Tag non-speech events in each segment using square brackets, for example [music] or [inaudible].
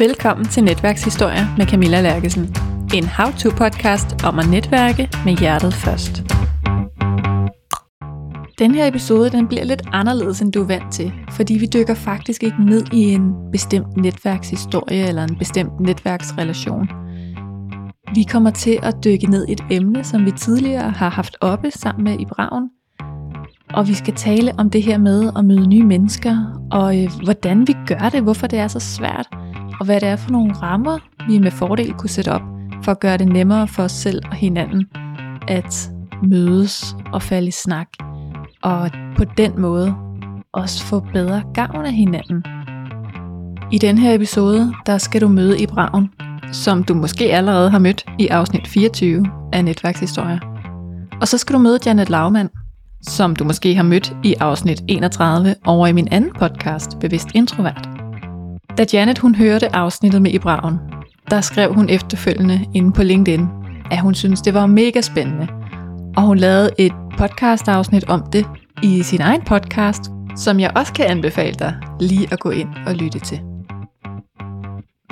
Velkommen til Netværkshistorier med Camilla Lærkesen. En how-to-podcast om at netværke med hjertet først. Den her episode den bliver lidt anderledes, end du er vant til, fordi vi dykker faktisk ikke ned i en bestemt netværkshistorie eller en bestemt netværksrelation. Vi kommer til at dykke ned i et emne, som vi tidligere har haft oppe sammen med Ibraun, og vi skal tale om det her med at møde nye mennesker, og øh, hvordan vi gør det, hvorfor det er så svært, og hvad det er for nogle rammer, vi med fordel kunne sætte op, for at gøre det nemmere for os selv og hinanden at mødes og falde i snak, og på den måde også få bedre gavn af hinanden. I den her episode, der skal du møde Ibraun, som du måske allerede har mødt i afsnit 24 af Netværkshistorier. Og så skal du møde Janet Laumann, som du måske har mødt i afsnit 31 over i min anden podcast, Bevidst Introvert. Da Janet hun hørte afsnittet med Ibraun, der skrev hun efterfølgende inde på LinkedIn, at hun synes det var mega spændende. Og hun lavede et podcast afsnit om det i sin egen podcast, som jeg også kan anbefale dig lige at gå ind og lytte til.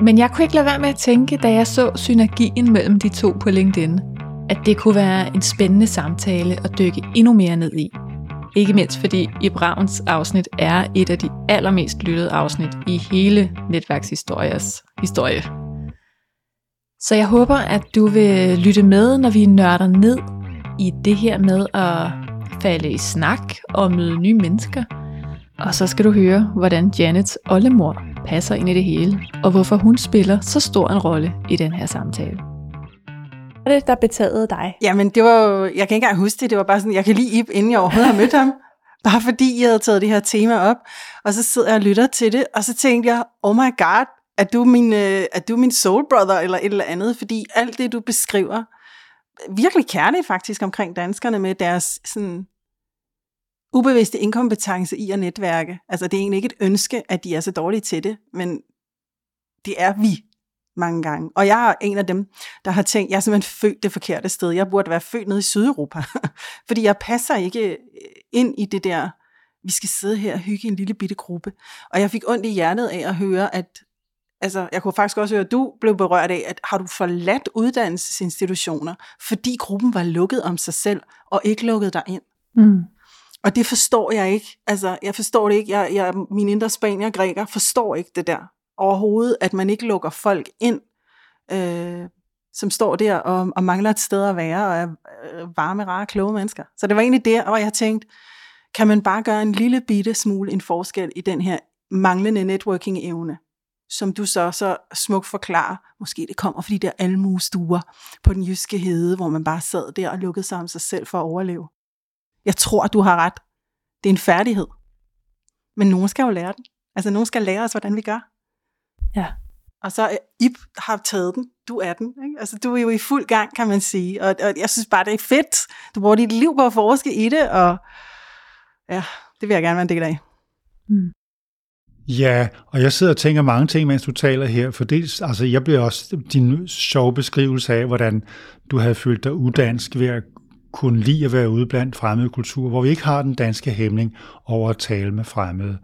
Men jeg kunne ikke lade være med at tænke, da jeg så synergien mellem de to på LinkedIn, at det kunne være en spændende samtale at dykke endnu mere ned i. Ikke mindst fordi Ibrauns afsnit er et af de allermest lyttede afsnit i hele netværkshistoriers historie. Så jeg håber, at du vil lytte med, når vi nørder ned i det her med at falde i snak og møde nye mennesker. Og så skal du høre, hvordan Janets oldemor passer ind i det hele, og hvorfor hun spiller så stor en rolle i den her samtale det, der betagede dig? Jamen, det var jo, jeg kan ikke engang huske det, det var bare sådan, jeg kan lige Ip, inden jeg overhovedet har mødt ham. [laughs] Bare fordi jeg havde taget det her tema op, og så sidder jeg og lytter til det, og så tænkte jeg, oh my god, er du min, øh, er du min soul brother, eller et eller andet, fordi alt det, du beskriver, virkelig kærligt faktisk omkring danskerne med deres sådan, ubevidste inkompetence i at netværke. Altså, det er egentlig ikke et ønske, at de er så dårlige til det, men det er vi mange gange. Og jeg er en af dem, der har tænkt, jeg er simpelthen født det forkerte sted. Jeg burde være født nede i Sydeuropa. [laughs] Fordi jeg passer ikke øh, ind i det der, vi skal sidde her og hygge en lille bitte gruppe. Og jeg fik ondt i hjertet af at høre, at altså, jeg kunne faktisk også høre, at du blev berørt af, at har du forladt uddannelsesinstitutioner, fordi gruppen var lukket om sig selv, og ikke lukket dig ind. Mm. Og det forstår jeg ikke. Altså, jeg forstår det ikke. Jeg, jeg, min indre spanier græker forstår ikke det der overhovedet, at man ikke lukker folk ind, øh, som står der og, og mangler et sted at være, og er øh, varme, rare, kloge mennesker. Så det var egentlig der, hvor jeg tænkte, kan man bare gøre en lille bitte smule en forskel i den her manglende networking-evne, som du så så smukt forklarer. Måske det kommer fordi der almuestuer på den jyske hede, hvor man bare sad der og lukkede sig om sig selv for at overleve. Jeg tror, du har ret. Det er en færdighed. Men nogen skal jo lære den. Altså nogen skal lære os, hvordan vi gør. Ja. Og så øh, Ip har taget den, du er den. Ikke? Altså, du er jo i fuld gang, kan man sige. Og, og jeg synes bare, det er fedt. Du bruger dit liv på at forske i det, og ja, det vil jeg gerne være en del af. Mm. Ja, og jeg sidder og tænker mange ting, mens du taler her, for det, altså jeg bliver også din sjove beskrivelse af, hvordan du havde følt dig udansk ved at kunne lide at være ude blandt fremmede kulturer, hvor vi ikke har den danske hæmning over at tale med fremmede.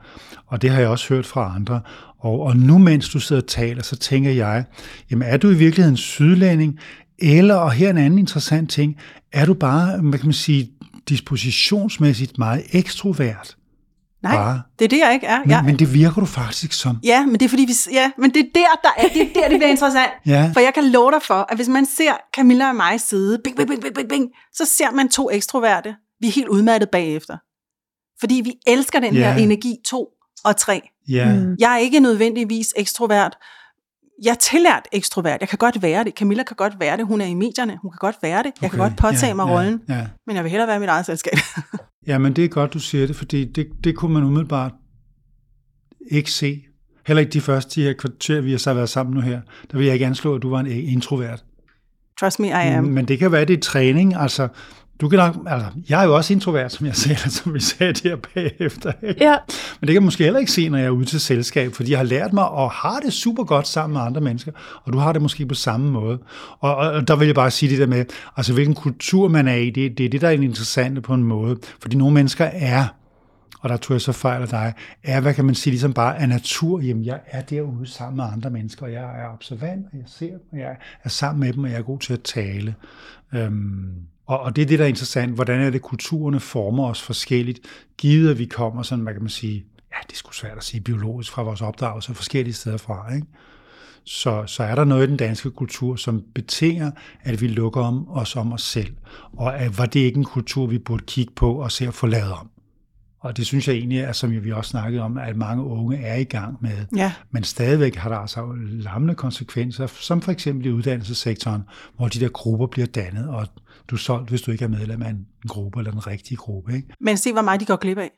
Og det har jeg også hørt fra andre. Og, og nu mens du sidder og taler, så tænker jeg, jamen er du i virkeligheden sydlænding, eller, og her en anden interessant ting, er du bare, hvad kan man sige, dispositionsmæssigt meget ekstrovert? Nej, bare. det er det, jeg ikke er. Men, jeg... men det virker du faktisk som. Ja, men det er fordi, vi, ja, men det er der, der er, det er der, det bliver [laughs] interessant. ja. For jeg kan love dig for, at hvis man ser Camilla og mig sidde, bing, bing, bing, bing, bing, så ser man to ekstroverte. Vi er helt udmattet bagefter. Fordi vi elsker den ja. her energi to og tre. Ja. Mm. Jeg er ikke nødvendigvis ekstrovert. Jeg er tillært ekstrovert. Jeg kan godt være det. Camilla kan godt være det. Hun er i medierne. Hun kan godt være det. Jeg okay. kan godt påtage ja, mig ja, rollen. Ja. Men jeg vil hellere være i mit eget selskab. [laughs] ja, men det er godt, du siger det, fordi det, det kunne man umiddelbart ikke se. Heller ikke de første 10 her kvarter, vi har så været sammen nu her. Der vil jeg ikke anslå, at du var en introvert. Trust me, I am. Men det kan være, det er træning. Altså, du kan nok, altså, jeg er jo også introvert, som jeg sagde, [laughs] som vi sagde der bagefter. Ikke? Ja. Men det kan jeg måske heller ikke se, når jeg er ude til selskab, fordi jeg har lært mig at have det super godt sammen med andre mennesker, og du har det måske på samme måde. Og, og der vil jeg bare sige det der med, altså hvilken kultur man er i, det, det er det, der er interessant på en måde. Fordi nogle mennesker er og der tog jeg så fejl af dig, er, hvad kan man sige, ligesom bare af natur, jamen jeg er derude sammen med andre mennesker, og jeg er observant, og jeg ser dem, og jeg er sammen med dem, og jeg er god til at tale. Øhm, og, og det er det, der er interessant. Hvordan er det, kulturerne former os forskelligt, givet at vi kommer sådan, hvad kan man sige, ja, det er sgu svært at sige biologisk fra vores opdragelse forskellige steder fra, ikke? Så, så er der noget i den danske kultur, som betinger, at vi lukker om os om os selv. Og at, var det ikke en kultur, vi burde kigge på og se at få lavet om? Og det synes jeg egentlig er, som vi også snakkede om, at mange unge er i gang med. Ja. Men stadigvæk har der altså lammende konsekvenser, som for eksempel i uddannelsessektoren, hvor de der grupper bliver dannet, og du er solgt, hvis du ikke er medlem af en gruppe eller den rigtige gruppe. Ikke? Men se, hvor meget de går glip af.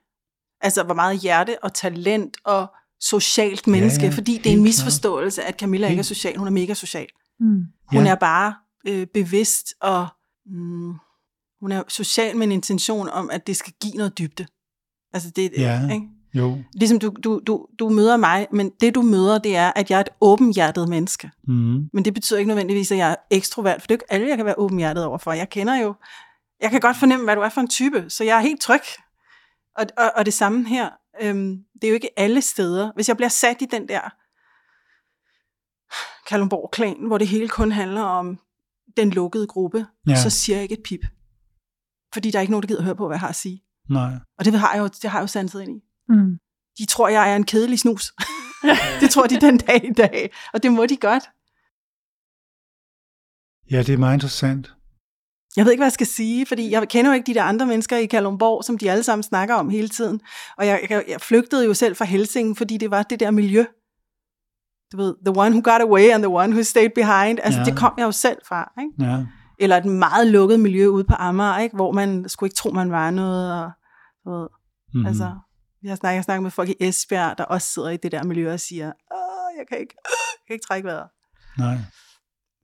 Altså, hvor meget hjerte og talent og socialt menneske, ja, ja, fordi det er en misforståelse, at Camilla helt. ikke er social. Hun er mega social. Mm. Hun ja. er bare øh, bevidst, og mm, hun er social med en intention om, at det skal give noget dybde. Altså det, ja. ikke? Jo. Ligesom du, du, du, du møder mig, men det du møder, det er, at jeg er et åbenhjertet menneske. Mm. Men det betyder ikke nødvendigvis, at jeg er ekstrovert, for det er ikke alle, jeg kan være åbenhjertet overfor. Jeg kender jo, jeg kan godt fornemme, hvad du er for en type, så jeg er helt tryg. Og, og, og det samme her, øhm, det er jo ikke alle steder. Hvis jeg bliver sat i den der Kalumborg-klan, hvor det hele kun handler om den lukkede gruppe, ja. så siger jeg ikke et pip. Fordi der er ikke nogen, der gider høre på, hvad jeg har at sige. Nej. Og det har jeg jo, det har jeg jo sanset ind i. Mm. De tror, jeg er en kedelig snus. [laughs] det tror de den dag i dag. Og det må de godt. Ja, det er meget interessant. Jeg ved ikke, hvad jeg skal sige, fordi jeg kender jo ikke de der andre mennesker i Kalundborg, som de alle sammen snakker om hele tiden. Og jeg, jeg, jeg flygtede jo selv fra Helsing, fordi det var det der miljø. Du ved, the one who got away and the one who stayed behind. Altså, ja. det kom jeg jo selv fra. Ikke? Ja. Eller et meget lukket miljø ude på Amager, ikke? hvor man skulle ikke tro, man var noget. Og, du ved, mm-hmm. altså, jeg har snakket, jeg snakket med folk i Esbjerg, der også sidder i det der miljø og siger, Åh, jeg kan ikke, [gasps] jeg kan ikke trække vejret. Nej.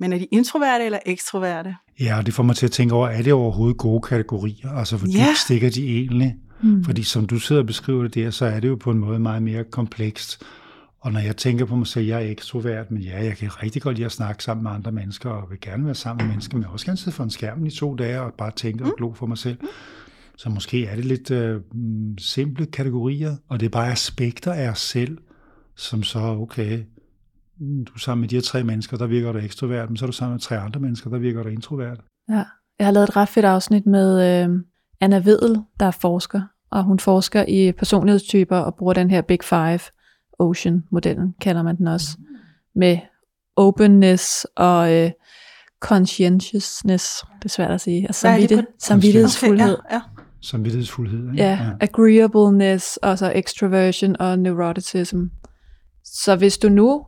Men er de introverte eller ekstroverte? Ja, det får mig til at tænke over, er det overhovedet gode kategorier? Altså, hvor ja. stikker de egentlig? Mm. Fordi som du sidder og beskriver det der, så er det jo på en måde meget mere komplekst. Og når jeg tænker på mig selv, jeg er ekstrovert, men ja, jeg kan rigtig godt lide at snakke sammen med andre mennesker, og vil gerne være sammen med mennesker, men jeg også gerne sidde for en skærm i to dage og bare tænke og glo for mig selv. Så måske er det lidt øh, mm, simple kategorier, og det er bare aspekter af os selv, som så, okay, mm, du er sammen med de her tre mennesker, der virker du ekstrovert, men så er du sammen med tre andre mennesker, der virker du introvert. Ja, jeg har lavet et ret fedt afsnit med øh, Anna Vedel, der er forsker, og hun forsker i personlighedstyper og bruger den her Big Five Ocean-modellen, kalder man den også, med openness og øh, conscientiousness, det er svært at sige, altså samvittighed, samvittighedsfuldhed. Okay, ja, ja. Samvittighedsfuldhed. Ikke? Ja, ja, agreeableness, og så extroversion og neuroticism. Så hvis du nu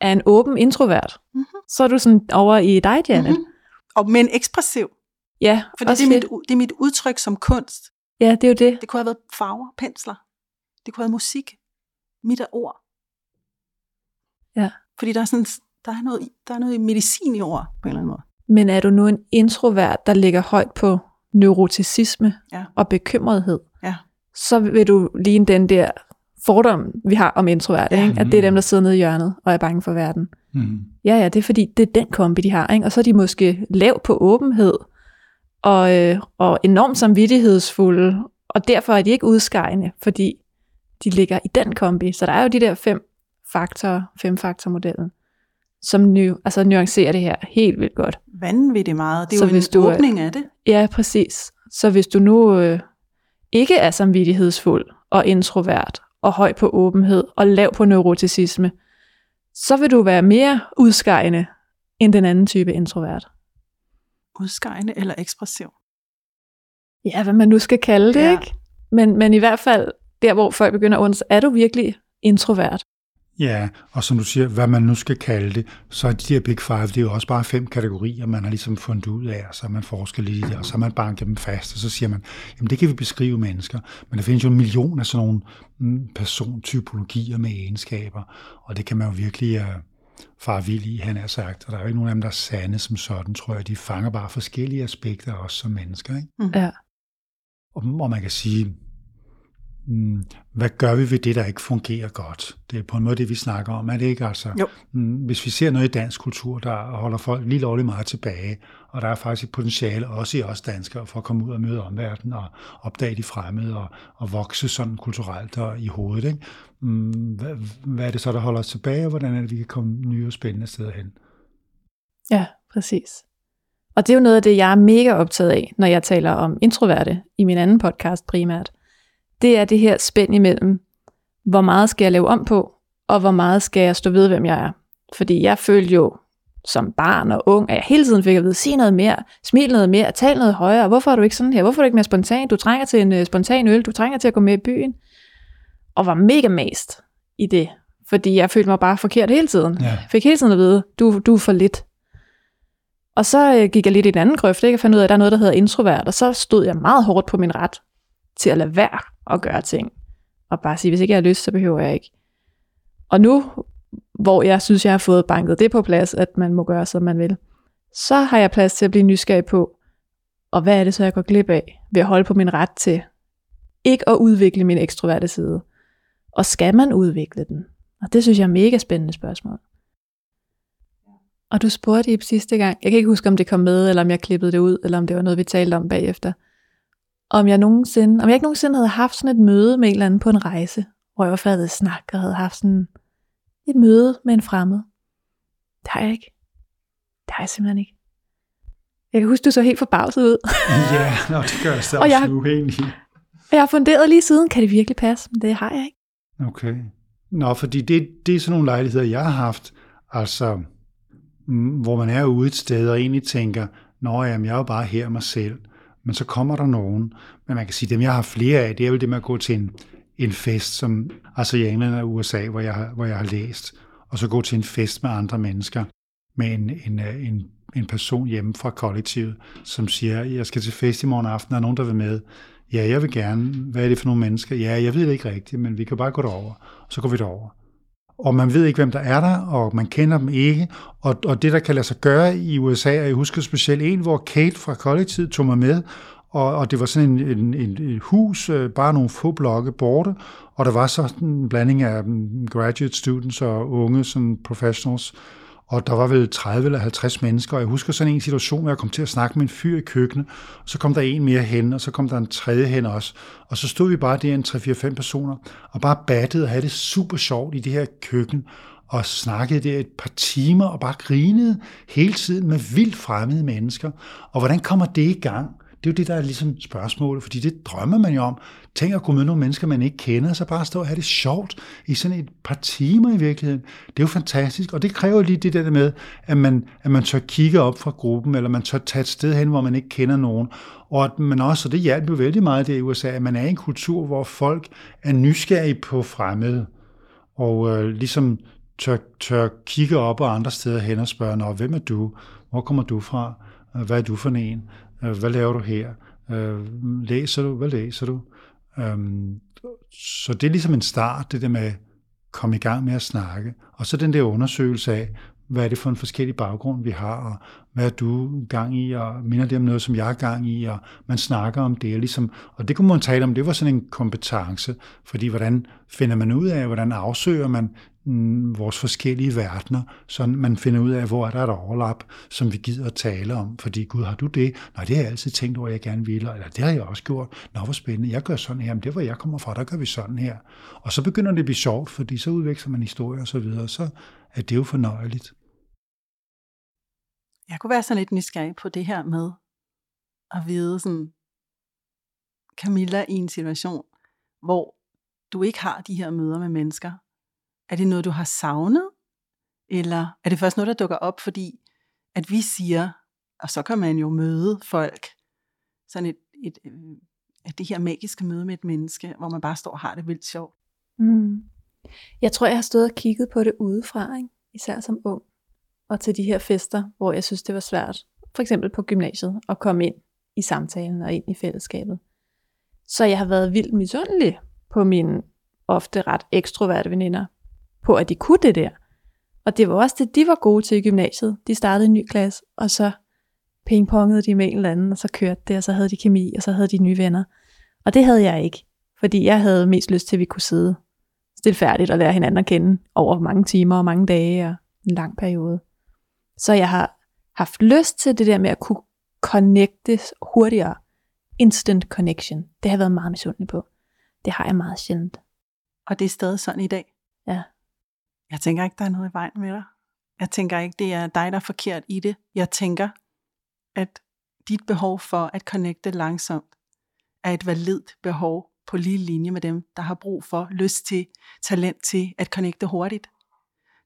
er en åben introvert, mm-hmm. så er du sådan over i dig, Janet. Mm-hmm. Og men ekspressiv. Ja, For det er, mit, det er mit udtryk som kunst. Ja, det er jo det. Det kunne have været farver, pensler. Det kunne have været musik. Mit er ord. Ja. Fordi der er, sådan, der, er noget, der er noget medicin i ord, på en eller anden måde. Men er du nu en introvert, der ligger højt på neuroticisme ja. og bekymrethed, ja. så vil du ligne den der fordom, vi har om introverte, ja. ikke? at det er dem, der sidder nede i hjørnet og er bange for verden. Mm. Ja, ja, det er fordi, det er den kombi, de har. Ikke? Og så er de måske lav på åbenhed, og, øh, og enormt samvittighedsfulde, og derfor er de ikke udskejende, fordi de ligger i den kombi. Så der er jo de der fem faktorer, fem faktormodellen, som nu, altså nuancerer det her helt vildt godt. Vanvittigt meget. Det er så jo hvis en du, åbning af det. Ja, præcis. Så hvis du nu øh, ikke er samvittighedsfuld og introvert, og høj på åbenhed og lav på neuroticisme, så vil du være mere udskejende end den anden type introvert. Udskejende eller ekspressiv? Ja, hvad man nu skal kalde det, ja. ikke? Men, men i hvert fald der, hvor folk begynder at undre, er du virkelig introvert? Ja, og som du siger, hvad man nu skal kalde det, så er de her Big Five, det er jo også bare fem kategorier, man har ligesom fundet ud af, og så har man forsket lidt i det, og så har man banket dem fast, og så siger man, jamen det kan vi beskrive mennesker, men der findes jo en million af sådan nogle mm, persontypologier med egenskaber, og det kan man jo virkelig far vild i, han har sagt, og der er jo ikke nogen af dem, der er sande som sådan, tror jeg, de fanger bare forskellige aspekter også som mennesker, ikke? Mm. Ja. Og, og man kan sige, hvad gør vi ved det, der ikke fungerer godt? Det er på en måde det, vi snakker om, er det ikke altså? Jo. Mm, hvis vi ser noget i dansk kultur, der holder folk lige lovligt meget tilbage, og der er faktisk et potentiale også i os danskere for at komme ud og møde omverdenen og opdage de fremmede og, og vokse sådan kulturelt og i hovedet. Ikke? Mm, hvad, hvad er det så, der holder os tilbage, og hvordan er det, vi kan komme nye og spændende steder hen? Ja, præcis. Og det er jo noget af det, jeg er mega optaget af, når jeg taler om introverte i min anden podcast primært. Det er det her spænd imellem, hvor meget skal jeg lave om på, og hvor meget skal jeg stå ved, hvem jeg er. Fordi jeg følte jo som barn og ung, at jeg hele tiden fik at vide, sig noget mere, smil noget mere, tal noget højere, hvorfor er du ikke sådan her, hvorfor er du ikke mere spontan, du trænger til en uh, spontan øl, du trænger til at gå med i byen, og var mega mast i det, fordi jeg følte mig bare forkert hele tiden. Ja. Fik hele tiden at vide, du, du er for lidt. Og så øh, gik jeg lidt i den anden grøft, ikke? og fandt ud af, at der er noget, der hedder introvert, og så stod jeg meget hårdt på min ret til at lade være at gøre ting. Og bare sige, hvis ikke jeg har lyst, så behøver jeg ikke. Og nu, hvor jeg synes, jeg har fået banket det på plads, at man må gøre, som man vil, så har jeg plads til at blive nysgerrig på, og hvad er det så, jeg går glip af, ved at holde på min ret til ikke at udvikle min ekstroverte side. Og skal man udvikle den? Og det synes jeg er mega spændende spørgsmål. Og du spurgte i sidste gang, jeg kan ikke huske, om det kom med, eller om jeg klippede det ud, eller om det var noget, vi talte om bagefter, om jeg nogensinde, om jeg ikke nogensinde havde haft sådan et møde med en eller anden på en rejse, hvor jeg var faldet snak og havde haft sådan et møde med en fremmed. Det har jeg ikke. Det har jeg simpelthen ikke. Jeg kan huske, du så helt forbavset ud. [laughs] ja, nå, det gør jeg så Og jeg- nu egentlig. Jeg har funderet lige siden, kan det virkelig passe? Men det har jeg ikke. Okay. Nå, fordi det, det er sådan nogle lejligheder, jeg har haft, altså, hvor man er ude et sted og egentlig tænker, nå jamen, jeg er jo bare her mig selv. Men så kommer der nogen, men man kan sige, dem jeg har flere af, det er vel det med at gå til en, en fest, som, altså i England og USA, hvor jeg, har, hvor jeg har læst, og så gå til en fest med andre mennesker, med en, en, øh, en, en person hjemme fra kollektivet, som siger, jeg skal til fest i morgen aften, er der nogen, der vil med? Ja, jeg vil gerne. Hvad er det for nogle mennesker? Ja, jeg ved det ikke rigtigt, men vi kan bare gå derover. Og så går vi derover. Og man ved ikke, hvem der er der, og man kender dem ikke. Og, og det, der kan lade sig gøre i USA, og jeg husker specielt en, hvor Kate fra kollektivet tog mig med, og, og det var sådan en, en, en, et hus, øh, bare nogle få blokke borte, og der var så en blanding af mm, graduate students og unge sådan professionals, og der var vel 30 eller 50 mennesker, og jeg husker sådan en situation, hvor jeg kom til at snakke med en fyr i køkkenet, og så kom der en mere hen, og så kom der en tredje hen også, og så stod vi bare der en 3-4-5 personer, og bare battede og havde det super sjovt i det her køkken, og snakkede der et par timer, og bare grinede hele tiden med vildt fremmede mennesker. Og hvordan kommer det i gang? Det er jo det, der er ligesom spørgsmålet, fordi det drømmer man jo om. Tænk at kunne møde nogle mennesker, man ikke kender, så bare stå og have det sjovt i sådan et par timer i virkeligheden. Det er jo fantastisk, og det kræver lige det der med, at man, at man tør kigge op fra gruppen, eller man tør tage et sted hen, hvor man ikke kender nogen. Og at man også, og det hjalp jo vældig meget det i USA, at man er i en kultur, hvor folk er nysgerrige på fremmede, og øh, ligesom tør, tør kigge op og andre steder hen og spørge, Nå, hvem er du? Hvor kommer du fra? Hvad er du for en? Øh, hvad laver du her? Øh, Læser du? Hvad læser du? Øhm, så det er ligesom en start, det der med at komme i gang med at snakke. Og så den der undersøgelse af, hvad er det for en forskellig baggrund, vi har, og hvad er du gang i, og minder det om noget, som jeg er gang i, og man snakker om det, og ligesom, og det kunne man tale om, det var sådan en kompetence, fordi hvordan finder man ud af, hvordan afsøger man Mm, vores forskellige verdener, så man finder ud af, hvor er der et overlap, som vi gider at tale om, fordi Gud, har du det? Nej, det har jeg altid tænkt over, jeg gerne ville, eller det har jeg også gjort. Nå, hvor spændende, jeg gør sådan her, men det hvor jeg kommer fra, der gør vi sådan her. Og så begynder det at blive sjovt, fordi så udveksler man historier og så videre, så er det jo fornøjeligt. Jeg kunne være sådan lidt nysgerrig på det her med at vide sådan, Camilla i en situation, hvor du ikke har de her møder med mennesker. Er det noget, du har savnet? Eller er det først noget, der dukker op, fordi at vi siger, og så kan man jo møde folk, sådan et, et, et det her magiske møde med et menneske, hvor man bare står og har det vildt sjovt. Mm. Jeg tror, jeg har stået og kigget på det udefra, ikke? især som ung, og til de her fester, hvor jeg synes, det var svært, for eksempel på gymnasiet, at komme ind i samtalen og ind i fællesskabet. Så jeg har været vildt misundelig på mine ofte ret ekstroverte veninder, på at de kunne det der. Og det var også det, de var gode til i gymnasiet. De startede en ny klasse, og så pingpongede de med en eller anden, og så kørte det, og så havde de kemi, og så havde de nye venner. Og det havde jeg ikke, Fordi jeg havde mest lyst til, at vi kunne sidde stilfærdigt og lære hinanden at kende over mange timer og mange dage og en lang periode. Så jeg har haft lyst til det der med at kunne connecte hurtigere. Instant connection. Det har jeg været meget misundelig på. Det har jeg meget sjældent. Og det er stadig sådan i dag? Ja. Jeg tænker ikke, der er noget i vejen med dig. Jeg tænker ikke, det er dig, der er forkert i det. Jeg tænker, at dit behov for at connecte langsomt er et validt behov på lige linje med dem, der har brug for, lyst til, talent til at connecte hurtigt.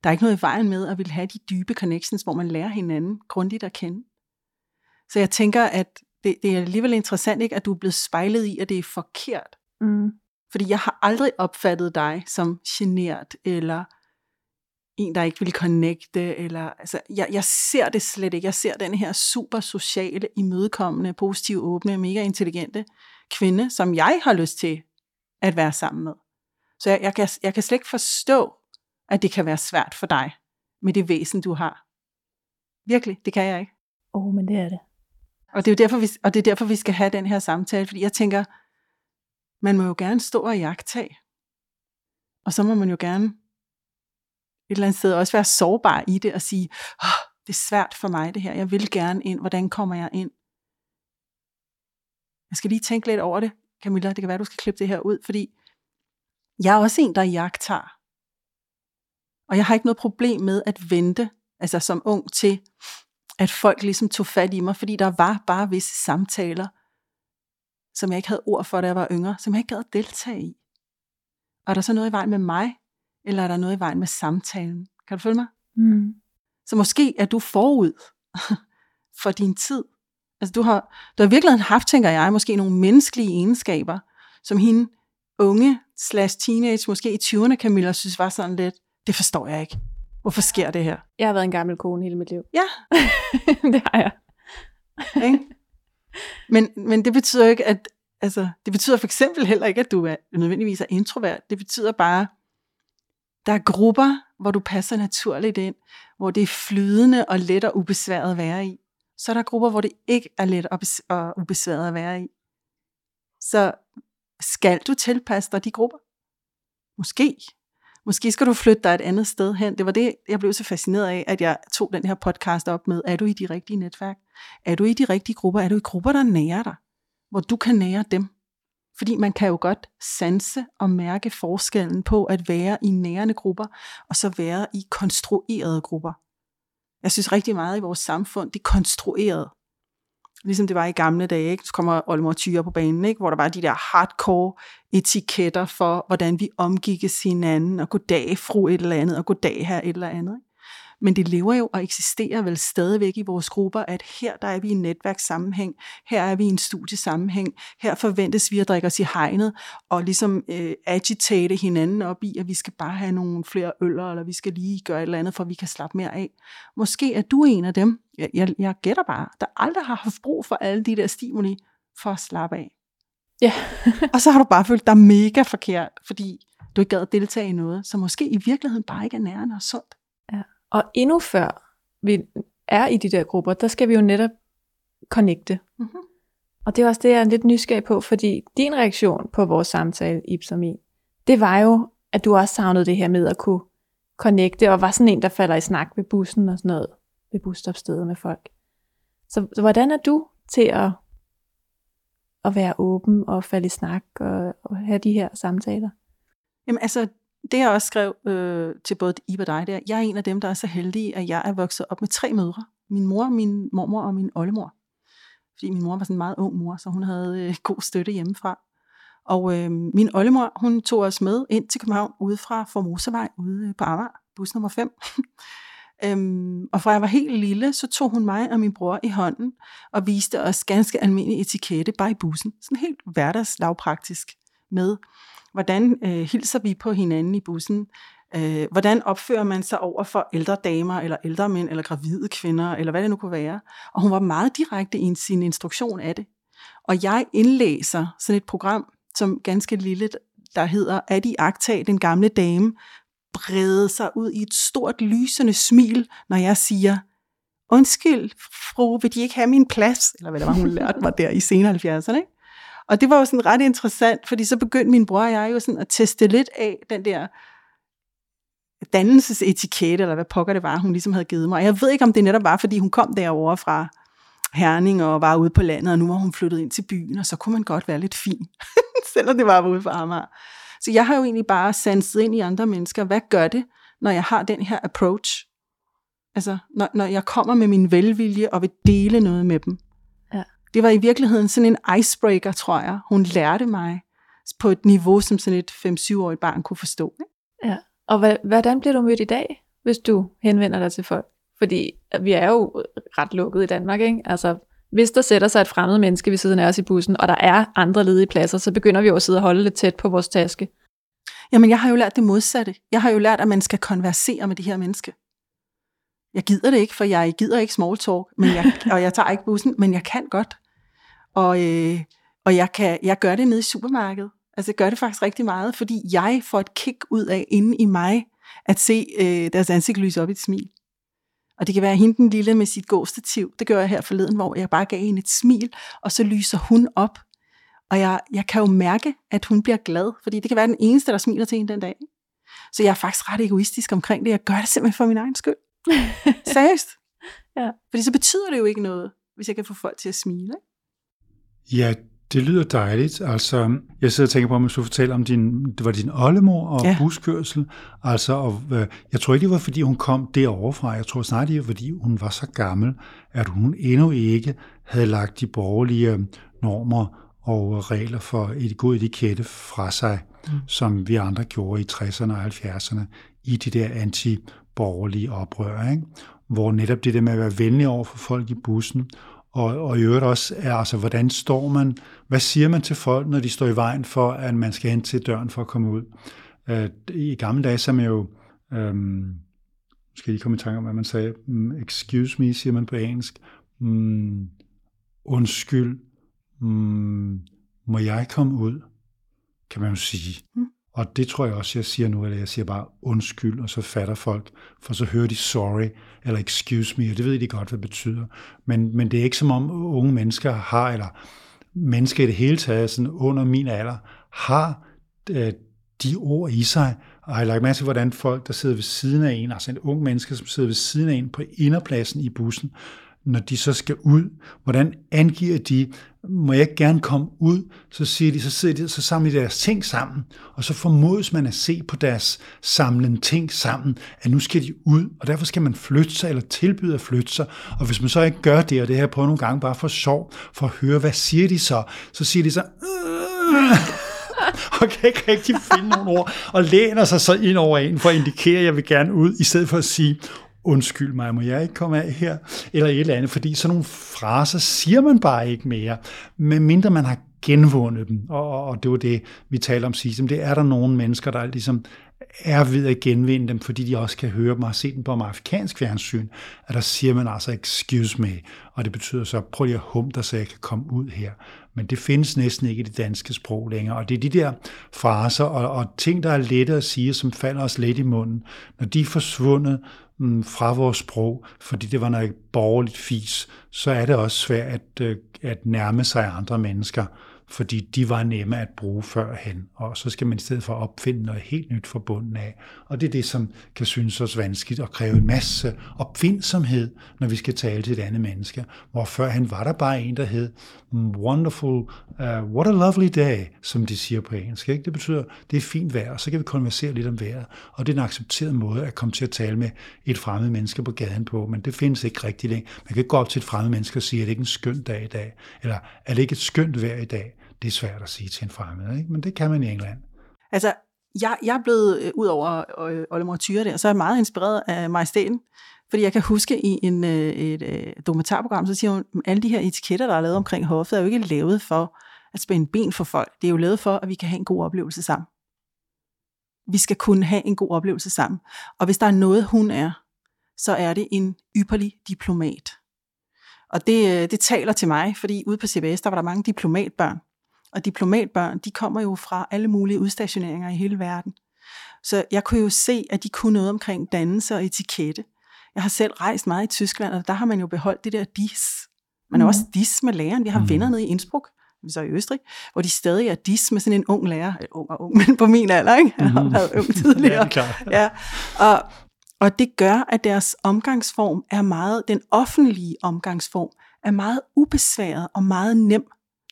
Der er ikke noget i vejen med at vil have de dybe connections, hvor man lærer hinanden grundigt at kende. Så jeg tænker, at det, det er alligevel interessant, ikke, at du er blevet spejlet i, at det er forkert. Mm. Fordi jeg har aldrig opfattet dig som genert, eller en, der ikke vil connecte, eller, altså, jeg, jeg ser det slet ikke. Jeg ser den her super sociale, imødekommende, positive, åbne, mega intelligente kvinde, som jeg har lyst til at være sammen med. Så jeg, jeg, kan, jeg kan slet ikke forstå, at det kan være svært for dig med det væsen, du har. Virkelig, det kan jeg ikke. Åh, oh, men det er det. Og det, er jo derfor, vi, og det er derfor, vi skal have den her samtale, fordi jeg tænker, man må jo gerne stå og jagtage. Og så må man jo gerne et eller andet sted også være sårbar i det og sige, oh, det er svært for mig det her, jeg vil gerne ind, hvordan kommer jeg ind? Jeg skal lige tænke lidt over det, Camilla, det kan være, du skal klippe det her ud, fordi jeg er også en, der jagter. Og jeg har ikke noget problem med at vente, altså som ung til, at folk ligesom tog fat i mig, fordi der var bare visse samtaler, som jeg ikke havde ord for, da jeg var yngre, som jeg ikke gad at deltage i. Og er der så noget i vejen med mig, eller er der noget i vejen med samtalen? Kan du følge mig? Mm. Så måske er du forud [laughs] for din tid. Altså du har, du har virkelig haft, tænker jeg, måske nogle menneskelige egenskaber, som hende unge slash teenage, måske i 20'erne, Camilla, synes var sådan lidt, det forstår jeg ikke. Hvorfor sker det her? Jeg har været en gammel kone hele mit liv. Ja. [laughs] det har jeg. Ikke? Men, men det betyder ikke, at altså, det betyder for eksempel heller ikke, at du er nødvendigvis er introvert. Det betyder bare, der er grupper, hvor du passer naturligt ind, hvor det er flydende og let og ubesværet at være i. Så er der grupper, hvor det ikke er let og ubesværet at være i. Så skal du tilpasse dig de grupper? Måske. Måske skal du flytte dig et andet sted hen. Det var det, jeg blev så fascineret af, at jeg tog den her podcast op med. Er du i de rigtige netværk? Er du i de rigtige grupper? Er du i grupper, der nærer dig? Hvor du kan nære dem? Fordi man kan jo godt sanse og mærke forskellen på at være i nærende grupper, og så være i konstruerede grupper. Jeg synes rigtig meget i vores samfund, det er konstrueret. Ligesom det var i gamle dage, ikke? så kommer Oldemor Tyre på banen, ikke? hvor der var de der hardcore etiketter for, hvordan vi omgikkes hinanden, og goddag fru et eller andet, og goddag her et eller andet. Ikke? Men det lever jo og eksisterer vel stadigvæk i vores grupper, at her der er vi i en netværkssammenhæng, her er vi i en studiesammenhæng, her forventes vi at drikke os i hegnet, og ligesom øh, agitate hinanden op i, at vi skal bare have nogle flere øller, eller vi skal lige gøre et eller andet, for vi kan slappe mere af. Måske er du en af dem, jeg, jeg, jeg gætter bare, der aldrig har haft brug for alle de der stimuli for at slappe af. Ja. [laughs] og så har du bare følt dig mega forkert, fordi du ikke gad at deltage i noget, som måske i virkeligheden bare ikke er nærende og sundt. Ja. Og endnu før vi er i de der grupper, der skal vi jo netop connecte. Mm-hmm. Og det er også det, jeg er lidt nysgerrig på, fordi din reaktion på vores samtale, min, det var jo, at du også savnede det her med at kunne connecte, og var sådan en, der falder i snak ved bussen og sådan noget, ved busstopstedet med folk. Så, så hvordan er du til at, at være åben og falde i snak og, og have de her samtaler? Jamen altså, det jeg også skrev øh, til både Ibe og dig, der, jeg er en af dem, der er så heldig, at jeg er vokset op med tre mødre. Min mor, min mormor og min oldemor. Fordi min mor var sådan en meget ung mor, så hun havde øh, god støtte hjemmefra. Og øh, min oldemor, hun tog os med ind til København ude fra Formosevej ude øh, på Amager, bus nummer 5. [laughs] øhm, og fra jeg var helt lille, så tog hun mig og min bror i hånden og viste os ganske almindelig etikette bare i bussen. Sådan helt hverdagslagpraktisk med Hvordan øh, hilser vi på hinanden i bussen? Øh, hvordan opfører man sig over for ældre damer, eller ældre mænd, eller gravide kvinder, eller hvad det nu kunne være? Og hun var meget direkte i sin instruktion af det. Og jeg indlæser sådan et program, som ganske lille, der hedder At i agtag den gamle dame, brede sig ud i et stort lysende smil, når jeg siger, undskyld, fru, vil de ikke have min plads? Eller hvad det var, hun lærte mig der i senere 70'erne. Ikke? Og det var jo sådan ret interessant, fordi så begyndte min bror og jeg jo sådan at teste lidt af den der dannelsesetikette, eller hvad pokker det var, hun ligesom havde givet mig. Og jeg ved ikke, om det netop var, fordi hun kom derovre fra Herning og var ude på landet, og nu var hun flyttet ind til byen, og så kunne man godt være lidt fin, [laughs] selvom det var ude på Amager. Så jeg har jo egentlig bare sanset ind i andre mennesker. Hvad gør det, når jeg har den her approach? Altså, når, når jeg kommer med min velvilje og vil dele noget med dem. Det var i virkeligheden sådan en icebreaker, tror jeg. Hun lærte mig på et niveau, som sådan et 5-7-årigt barn kunne forstå. Ikke? Ja. Og hvordan bliver du mødt i dag, hvis du henvender dig til folk? Fordi vi er jo ret lukket i Danmark, ikke? Altså, hvis der sætter sig et fremmed menneske ved siden af os i bussen, og der er andre ledige pladser, så begynder vi jo at sidde og holde lidt tæt på vores taske. Jamen, jeg har jo lært det modsatte. Jeg har jo lært, at man skal konversere med det her menneske. Jeg gider det ikke, for jeg gider ikke small talk, men jeg, og jeg tager ikke bussen, men jeg kan godt. Og, øh, og jeg, kan, jeg gør det nede i supermarkedet. Altså jeg gør det faktisk rigtig meget, fordi jeg får et kick ud af inde i mig, at se øh, deres ansigt lyse op i et smil. Og det kan være hende den lille med sit gåstativ. Det gør jeg her forleden, hvor jeg bare gav hende et smil, og så lyser hun op. Og jeg, jeg kan jo mærke, at hun bliver glad, fordi det kan være den eneste, der smiler til hende den dag. Så jeg er faktisk ret egoistisk omkring det. Jeg gør det simpelthen for min egen skyld. [laughs] Seriøst. Ja. Fordi så betyder det jo ikke noget, hvis jeg kan få folk til at smile. Ikke? Ja, det lyder dejligt. Altså, jeg sidder og tænker på, om du fortæller om din, det var din oldemor og Ja. buskørsel. Altså, og, øh, jeg tror ikke, det var, fordi hun kom derovre fra. Jeg tror snart, det var, fordi hun var så gammel, at hun endnu ikke havde lagt de borgerlige øh, normer og regler for et god etikette fra sig, mm. som vi andre gjorde i 60'erne og 70'erne, i de der anti-borgerlige oprør, ikke? hvor netop det der med at være venlig over for folk i bussen, og, og i øvrigt også, er, altså, hvordan står man, hvad siger man til folk, når de står i vejen for, at man skal hen til døren for at komme ud? Øh, I gamle dage, så er man jo, øh, skal jeg lige komme i tanke om, hvad man sagde, mm, excuse me, siger man på engelsk, mm, undskyld, mm, må jeg komme ud, kan man jo sige. Mm. Og det tror jeg også, jeg siger nu, eller jeg siger bare undskyld, og så fatter folk, for så hører de sorry, eller excuse me, og det ved de godt, hvad det betyder. Men, men det er ikke som om unge mennesker har, eller mennesker i det hele taget, sådan under min alder, har øh, de ord i sig, og jeg har lagt mærke til, hvordan folk, der sidder ved siden af en, altså en ung menneske, som sidder ved siden af en på inderpladsen i bussen, når de så skal ud, hvordan angiver de, må jeg ikke gerne komme ud, så siger de, så sidder de, så samler de deres ting sammen, og så formodes man at se på deres samlende ting sammen, at nu skal de ud, og derfor skal man flytte sig, eller tilbyde at flytte sig, og hvis man så ikke gør det, og det her på nogle gange bare for sjov, for at høre, hvad siger de så, så siger de så, "Øh." [laughs] og kan ikke rigtig finde nogle ord, og læner sig så ind over en for at indikere, at jeg vil gerne ud, i stedet for at sige, undskyld mig, må jeg ikke komme af her, eller et eller andet, fordi sådan nogle fraser siger man bare ikke mere, medmindre man har genvundet dem, og, og, og det var det, vi talte om sidst, det er der nogle mennesker, der ligesom er ved at genvinde dem, fordi de også kan høre dem og har set dem på amerikansk fjernsyn, at der siger man altså, excuse me, og det betyder så, prøv lige at hum dig, så jeg kan komme ud her. Men det findes næsten ikke i det danske sprog længere, og det er de der fraser og, og ting, der er lette at sige, som falder os let i munden, når de er forsvundet mm, fra vores sprog, fordi det var noget borgerligt fis, så er det også svært at, øh, at nærme sig andre mennesker, fordi de var nemme at bruge førhen, og så skal man i stedet for opfinde noget helt nyt fra bunden af. Og det er det, som kan synes os vanskeligt at kræve en masse opfindsomhed, når vi skal tale til et andet menneske. Hvor førhen var der bare en, der hed hmm, wonderful, uh, what a lovely day, som de siger på engelsk. Ikke? Det betyder, det er fint vejr, og så kan vi konversere lidt om vejret. Og det er en accepteret måde at komme til at tale med et fremmed menneske på gaden på, men det findes ikke rigtig længe. Man kan ikke gå op til et fremmed menneske og sige, er det ikke en skøn dag i dag? Eller er det ikke et skønt vejr i dag? Det er svært at sige til en fremmed, ikke? men det kan man i England. Altså, jeg, jeg er blevet, øh, ud over øh, Oldemor Tyre der, så er jeg meget inspireret af majestæten. Fordi jeg kan huske i en, øh, et øh, dokumentarprogram, så siger hun, at alle de her etiketter, der er lavet omkring hoffet, er jo ikke lavet for at spænde ben for folk. Det er jo lavet for, at vi kan have en god oplevelse sammen. Vi skal kunne have en god oplevelse sammen. Og hvis der er noget, hun er, så er det en ypperlig diplomat. Og det, øh, det taler til mig, fordi ude på CBS, der var der mange diplomatbørn. Og diplomatbørn, de kommer jo fra alle mulige udstationeringer i hele verden. Så jeg kunne jo se, at de kunne noget omkring dannelse og etikette. Jeg har selv rejst meget i Tyskland, og der har man jo beholdt det der dis. Man er Mhm. også dis med læreren. Vi har Mhm. venner nede i Innsbruck. så i Østrig, hvor de stadig er dis med sådan en ung lærer, ung og ung, men på min alder, ikke? Han har Mhm. været ung [laughs] tidligere. Ja, ja. Og, og det gør, at deres omgangsform er meget, den offentlige omgangsform, er meget ubesværet og meget nem.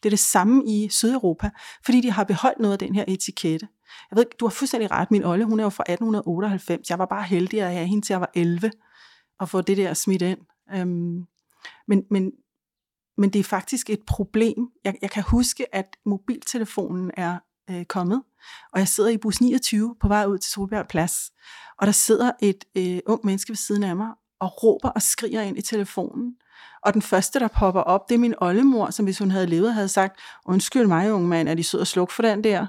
Det er det samme i Sydeuropa, fordi de har beholdt noget af den her etikette. Jeg ved, du har fuldstændig ret, min Olle, hun er jo fra 1898. Jeg var bare heldig at have hende til jeg var 11 og få det der smidt ind. Øhm, men, men, men det er faktisk et problem. Jeg, jeg kan huske, at mobiltelefonen er øh, kommet, og jeg sidder i bus 29 på vej ud til Solbjerg Plads, og der sidder et øh, ung menneske ved siden af mig og råber og skriger ind i telefonen. Og den første, der popper op, det er min oldemor, som hvis hun havde levet, havde sagt, undskyld mig, unge mand, er de sød og sluk for den der?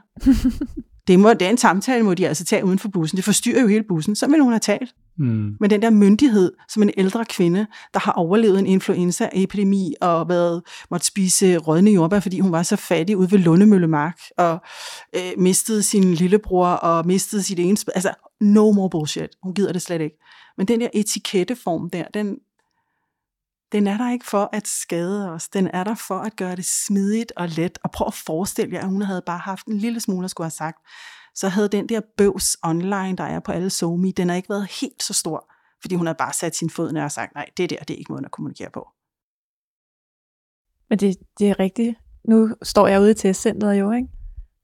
[laughs] det, må, det er en samtale, må de altså tage uden for bussen. Det forstyrrer jo hele bussen. Så ville hun have talt. Mm. Men den der myndighed, som en ældre kvinde, der har overlevet en influenzaepidemi og været, måtte spise rådne jordbær, fordi hun var så fattig ude ved Lundemøllemark, og øh, mistede sin lillebror, og mistede sit ene... Altså, no more bullshit. Hun gider det slet ikke. Men den der etiketteform der, den, den er der ikke for at skade os. Den er der for at gøre det smidigt og let. Og prøv at forestille jer, at hun havde bare haft en lille smule at skulle have sagt. Så havde den der bøvs online, der er på alle somi, den har ikke været helt så stor. Fordi hun havde bare sat sin fod ned og sagt, nej, det der, det er ikke måden at kommunikere på. Men det, det er rigtigt. Nu står jeg ude i testcenteret jo, ikke?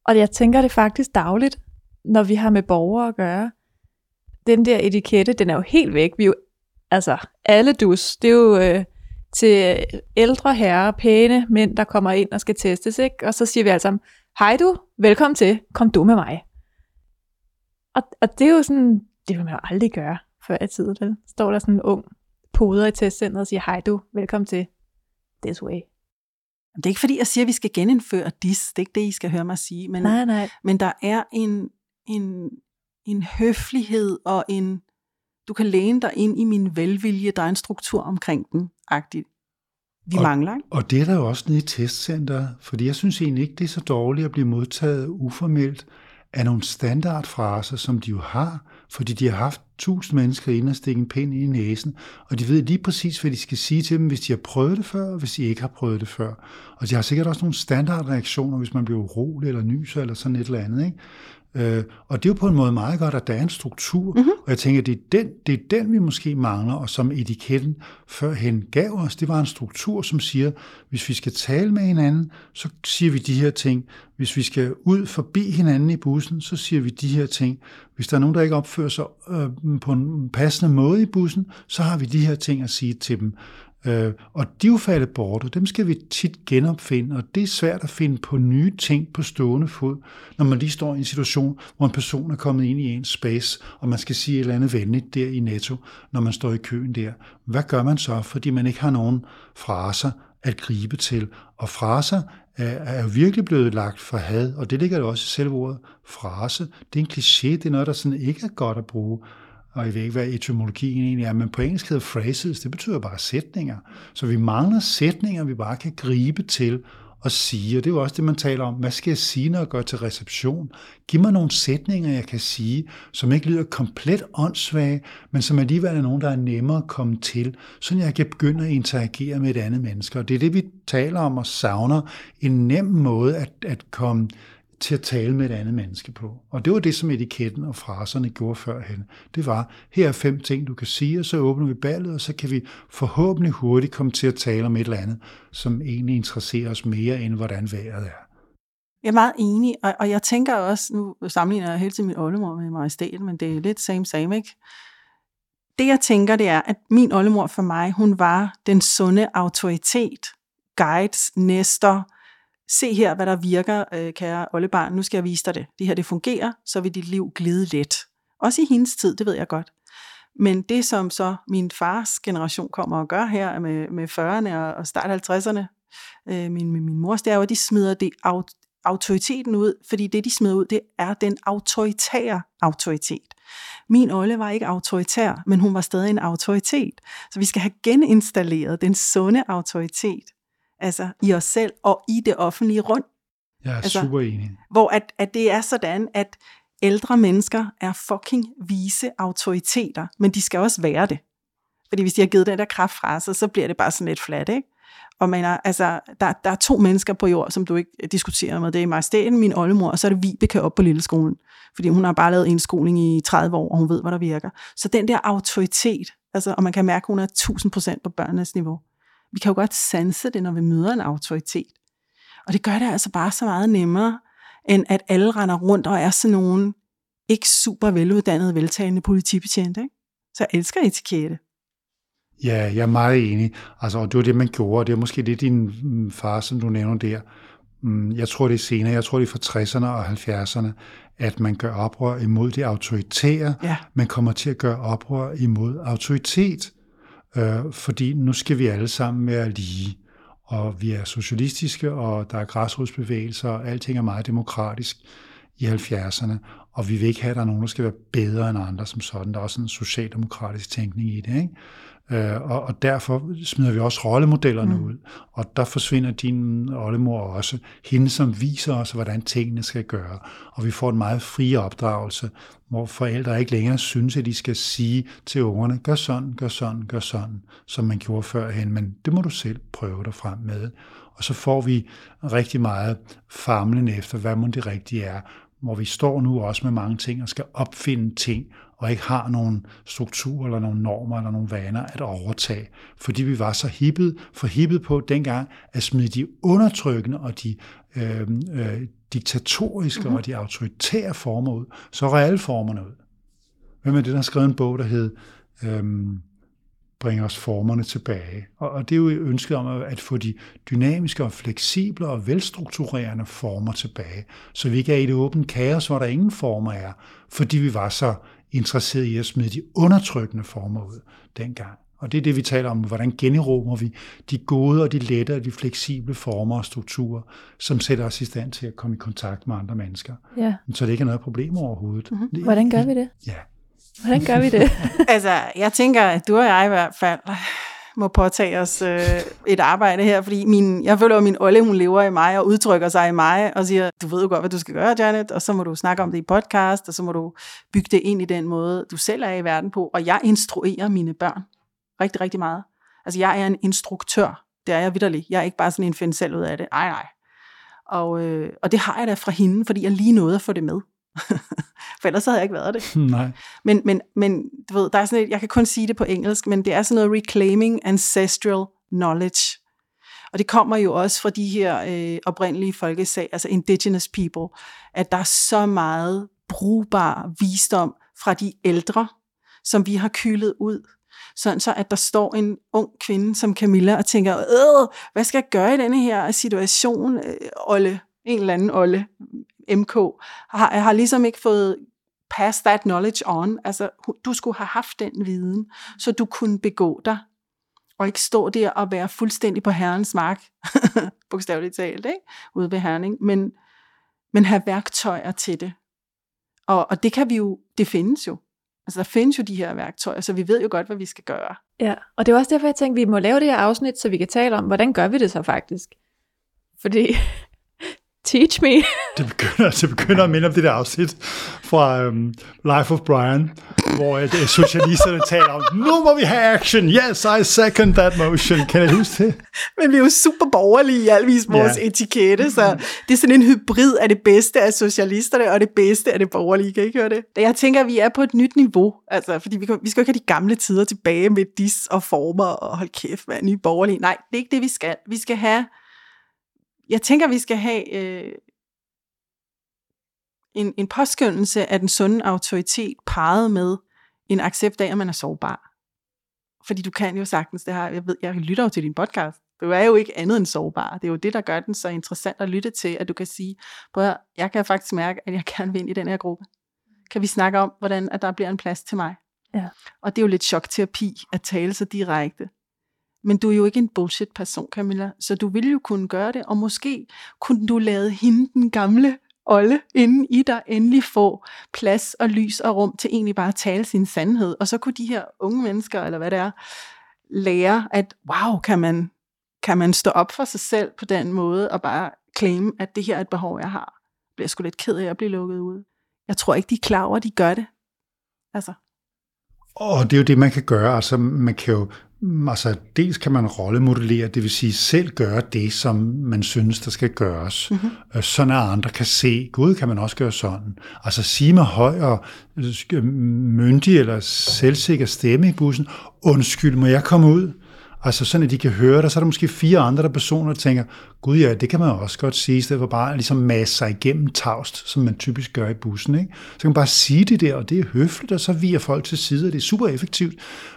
Og jeg tænker det faktisk dagligt, når vi har med borgere at gøre. Den der etikette, den er jo helt væk. Vi er jo, altså, alle dus, det er jo øh, til ældre herrer, pæne mænd, der kommer ind og skal testes, ikke? Og så siger vi alle sammen, hej du, velkommen til, kom du med mig. Og, og det er jo sådan, det vil man jo aldrig gøre før i tiden, vel? Står der sådan en ung poder i testcenteret og siger, hej du, velkommen til, this way. Det er ikke fordi, jeg siger, at vi skal genindføre dis. Det er ikke det, I skal høre mig sige. Men, Nej, nej. men der er en, en, en høflighed og en... Du kan læne dig ind i min velvilje. Der er en struktur omkring den. Agtigt. Vi Og- mangler, ikke? Og det er der jo også nede i testcenteret, fordi jeg synes egentlig ikke, det er så dårligt at blive modtaget uformelt af nogle standardfraser, som de jo har, fordi de har haft tusind mennesker ind og stikke en pind i næsen, og de ved lige præcis, hvad de skal sige til dem, hvis de har prøvet det før, og hvis de ikke har prøvet det før. Og de har sikkert også nogle standardreaktioner, hvis man bliver urolig eller nyser eller sådan et eller andet. Ikke? Øh, og det er jo på en måde meget godt, at der er en struktur, mm-hmm. og jeg tænker, det er, den, det er den, vi måske mangler, og som etiketten førhen gav os, det var en struktur, som siger, hvis vi skal tale med hinanden, så siger vi de her ting. Hvis vi skal ud forbi hinanden i bussen, så siger vi de her ting. Hvis der er nogen, der ikke opfører sig øh, på en passende måde i bussen, så har vi de her ting at sige til dem. Øh, og de er jo faldet bort, og dem skal vi tit genopfinde, og det er svært at finde på nye ting på stående fod, når man lige står i en situation, hvor en person er kommet ind i ens space, og man skal sige et eller andet venligt der i netto, når man står i køen der. Hvad gør man så, fordi man ikke har nogen fraser at gribe til? Og fraser er, er jo virkelig blevet lagt for had, og det ligger jo også i selve ordet frase. Det er en kliché, det er noget, der sådan ikke er godt at bruge og jeg ved ikke, hvad etymologien egentlig er, men på engelsk hedder phrases, det betyder bare sætninger. Så vi mangler sætninger, vi bare kan gribe til og sige, og det er jo også det, man taler om. Hvad skal jeg sige, når jeg går til reception? Giv mig nogle sætninger, jeg kan sige, som ikke lyder komplet åndssvage, men som alligevel er nogen, der er nemmere at komme til, så jeg kan begynde at interagere med et andet menneske. Og det er det, vi taler om og savner. En nem måde at, at komme til at tale med et andet menneske på. Og det var det, som etiketten og fraserne gjorde førhen. Det var, her er fem ting, du kan sige, og så åbner vi ballet, og så kan vi forhåbentlig hurtigt komme til at tale om et eller andet, som egentlig interesserer os mere, end hvordan vejret er. Jeg er meget enig, og, og jeg tænker også, nu sammenligner jeg hele tiden min oldemor med majestæten, men det er lidt same same, ikke? Det jeg tænker, det er, at min oldemor for mig, hun var den sunde autoritet, guides, næster, se her, hvad der virker, øh, kære oldebarn, nu skal jeg vise dig det. Det her, det fungerer, så vil dit liv glide let. Også i hendes tid, det ved jeg godt. Men det, som så min fars generation kommer og gør her med, med 40'erne og, og start 50'erne, øh, min, min, min mors, det er jo, at de smider det aut, autoriteten ud, fordi det, de smider ud, det er den autoritære autoritet. Min Olle var ikke autoritær, men hun var stadig en autoritet. Så vi skal have geninstalleret den sunde autoritet, altså i os selv og i det offentlige rum. Jeg er Altså- super enig. Hvor at, at det er sådan, at ældre mennesker er fucking vise autoriteter, men de skal også være det. Fordi hvis de har givet den der kraft fra sig, så bliver det bare sådan lidt flat, ikke? Og mener, altså, der, der er to mennesker på jord, som du ikke diskuterer med. Det er majestæten, min oldemor, og så er det Vibeke op på lille skolen. Fordi hun har bare lavet en skoling i 30 år, og hun ved, hvad der virker. Så den der autoritet, altså, og man kan mærke, at hun er 1000% på børnenes niveau. Vi kan jo godt sanse det, når vi møder en autoritet. Og det gør det altså bare så meget nemmere, end at alle render rundt og er sådan nogle ikke super veluddannede, veltalende politibetjente. Ikke? Så jeg elsker etikette. Ja, jeg er meget enig. Altså, og det var det, man gjorde, og det er måske det, din mm, far, som du nævner der. Mm, jeg tror, det er senere, jeg tror, det er fra 60'erne og 70'erne, at man gør oprør imod det autoritære. Ja. Man kommer til at gøre oprør imod autoritet, øh, fordi nu skal vi alle sammen være lige. Og vi er socialistiske, og der er græsrodsbevægelser, og alting er meget demokratisk i 70'erne og vi vil ikke have, at der er nogen, der skal være bedre end andre som sådan. Der er også en socialdemokratisk tænkning i det. Ikke? Øh, og, og derfor smider vi også rollemodellerne mm. ud. Og der forsvinder din oldemor også. Hende, som viser os, hvordan tingene skal gøre. Og vi får en meget fri opdragelse, hvor forældre ikke længere synes, at de skal sige til ungerne, gør sådan, gør sådan, gør sådan, som man gjorde førhen. Men det må du selv prøve dig frem med. Og så får vi rigtig meget famlen efter, hvad må det rigtige er hvor vi står nu også med mange ting og skal opfinde ting, og ikke har nogen struktur eller nogle normer eller nogle vaner at overtage, fordi vi var så hippet, for hippet på dengang at smide de undertrykkende og de øh, øh, diktatoriske mm-hmm. og de autoritære former ud, så reelle formerne ud. Hvem er det, der har skrevet en bog, der hed øh, bringe os formerne tilbage. Og, og det er jo ønsket om at få de dynamiske og fleksible og velstrukturerende former tilbage, så vi ikke er i det åbne kaos, hvor der ingen former er, fordi vi var så interesseret i at smide de undertrykkende former ud dengang. Og det er det, vi taler om, hvordan generomer vi de gode og de lette og de fleksible former og strukturer, som sætter os i stand til at komme i kontakt med andre mennesker. Ja. Så det ikke er noget problem overhovedet. Mm-hmm. Hvordan gør vi det? Ja, Hvordan gør vi det? [laughs] altså, jeg tænker, at du og jeg i hvert fald må påtage os øh, et arbejde her, fordi min, jeg føler, at min Olle, hun lever i mig og udtrykker sig i mig og siger, du ved jo godt, hvad du skal gøre, Janet, og så må du snakke om det i podcast, og så må du bygge det ind i den måde, du selv er i verden på. Og jeg instruerer mine børn rigtig, rigtig meget. Altså, jeg er en instruktør. Det er jeg vidderlig. Jeg er ikke bare sådan en find selv ud af det. Ej, nej. Og, øh, og det har jeg da fra hende, fordi jeg lige nåede at få det med. [laughs] For ellers havde jeg ikke været det. [laughs] Nej. Men, men, men du ved, der er sådan et, jeg kan kun sige det på engelsk, men det er sådan noget reclaiming ancestral knowledge. Og det kommer jo også fra de her øh, oprindelige folkesag, altså indigenous people, at der er så meget brugbar visdom fra de ældre, som vi har kylet ud. Sådan så, at der står en ung kvinde som Camilla og tænker, øh, hvad skal jeg gøre i denne her situation, øh, Olle? En eller anden Olle, MK, har, har ligesom ikke fået pass that knowledge on. Altså, du skulle have haft den viden, så du kunne begå dig, og ikke stå der og være fuldstændig på herrens mark, [laughs] bogstaveligt talt, ikke? ude ved Herning, men, men have værktøjer til det. Og, og det kan vi jo, det findes jo. Altså, der findes jo de her værktøjer, så vi ved jo godt, hvad vi skal gøre. Ja, og det er også derfor, jeg tænkte, at vi må lave det her afsnit, så vi kan tale om, hvordan gør vi det så faktisk? Fordi Teach me. [laughs] det, begynder, det begynder at minde om det der afsnit fra um, Life of Brian, hvor uh, socialisterne taler om, nu må vi have action, yes, I second that motion. Kan jeg huske det? Men vi er jo super borgerlige i alvis vores yeah. etikette, så det er sådan en hybrid af det bedste af socialisterne og det bedste af det borgerlige. Kan I ikke høre det? Jeg tænker, at vi er på et nyt niveau, altså, fordi vi, kan, vi skal jo ikke have de gamle tider tilbage med dis og former og hold kæft, hvad er nye borgerlige. Nej, det er ikke det, vi skal. Vi skal have jeg tænker, vi skal have øh, en, en påskyndelse af den sunde autoritet parret med en accept af, at man er sårbar. Fordi du kan jo sagtens det her, jeg ved, jeg lytter jo til din podcast, du er jo ikke andet end sårbar. Det er jo det, der gør den så interessant at lytte til, at du kan sige, prøv jeg kan faktisk mærke, at jeg gerne vil ind i den her gruppe. Kan vi snakke om, hvordan at der bliver en plads til mig? Ja. Og det er jo lidt chokterapi at tale så direkte. Men du er jo ikke en bullshit-person, Camilla, så du ville jo kunne gøre det, og måske kunne du lade hende, den gamle Olle, inden i dig endelig få plads og lys og rum til egentlig bare at tale sin sandhed. Og så kunne de her unge mennesker, eller hvad det er, lære, at wow, kan man, kan man stå op for sig selv på den måde, og bare claim, at det her er et behov, jeg har. Jeg bliver sgu lidt ked af at blive lukket ud. Jeg tror ikke, de er klar over, at de gør det. Altså. Og det er jo det, man kan gøre. Altså, man kan jo Altså, dels kan man rollemodellere, det vil sige selv gøre det, som man synes, der skal gøres. Mm-hmm. Sådan at andre kan se, gud, kan man også gøre sådan. Altså sige med høj og øh, myndig eller selvsikker stemme i bussen, undskyld, må jeg komme ud? Altså sådan, at de kan høre dig, så er der måske fire andre der personer, der tænker, gud ja, det kan man også godt sige, i stedet for bare ligesom masse sig igennem tavst, som man typisk gør i bussen. Ikke? Så kan man bare sige det der, og det er høfligt, og så viger folk til side, og det er super effektivt,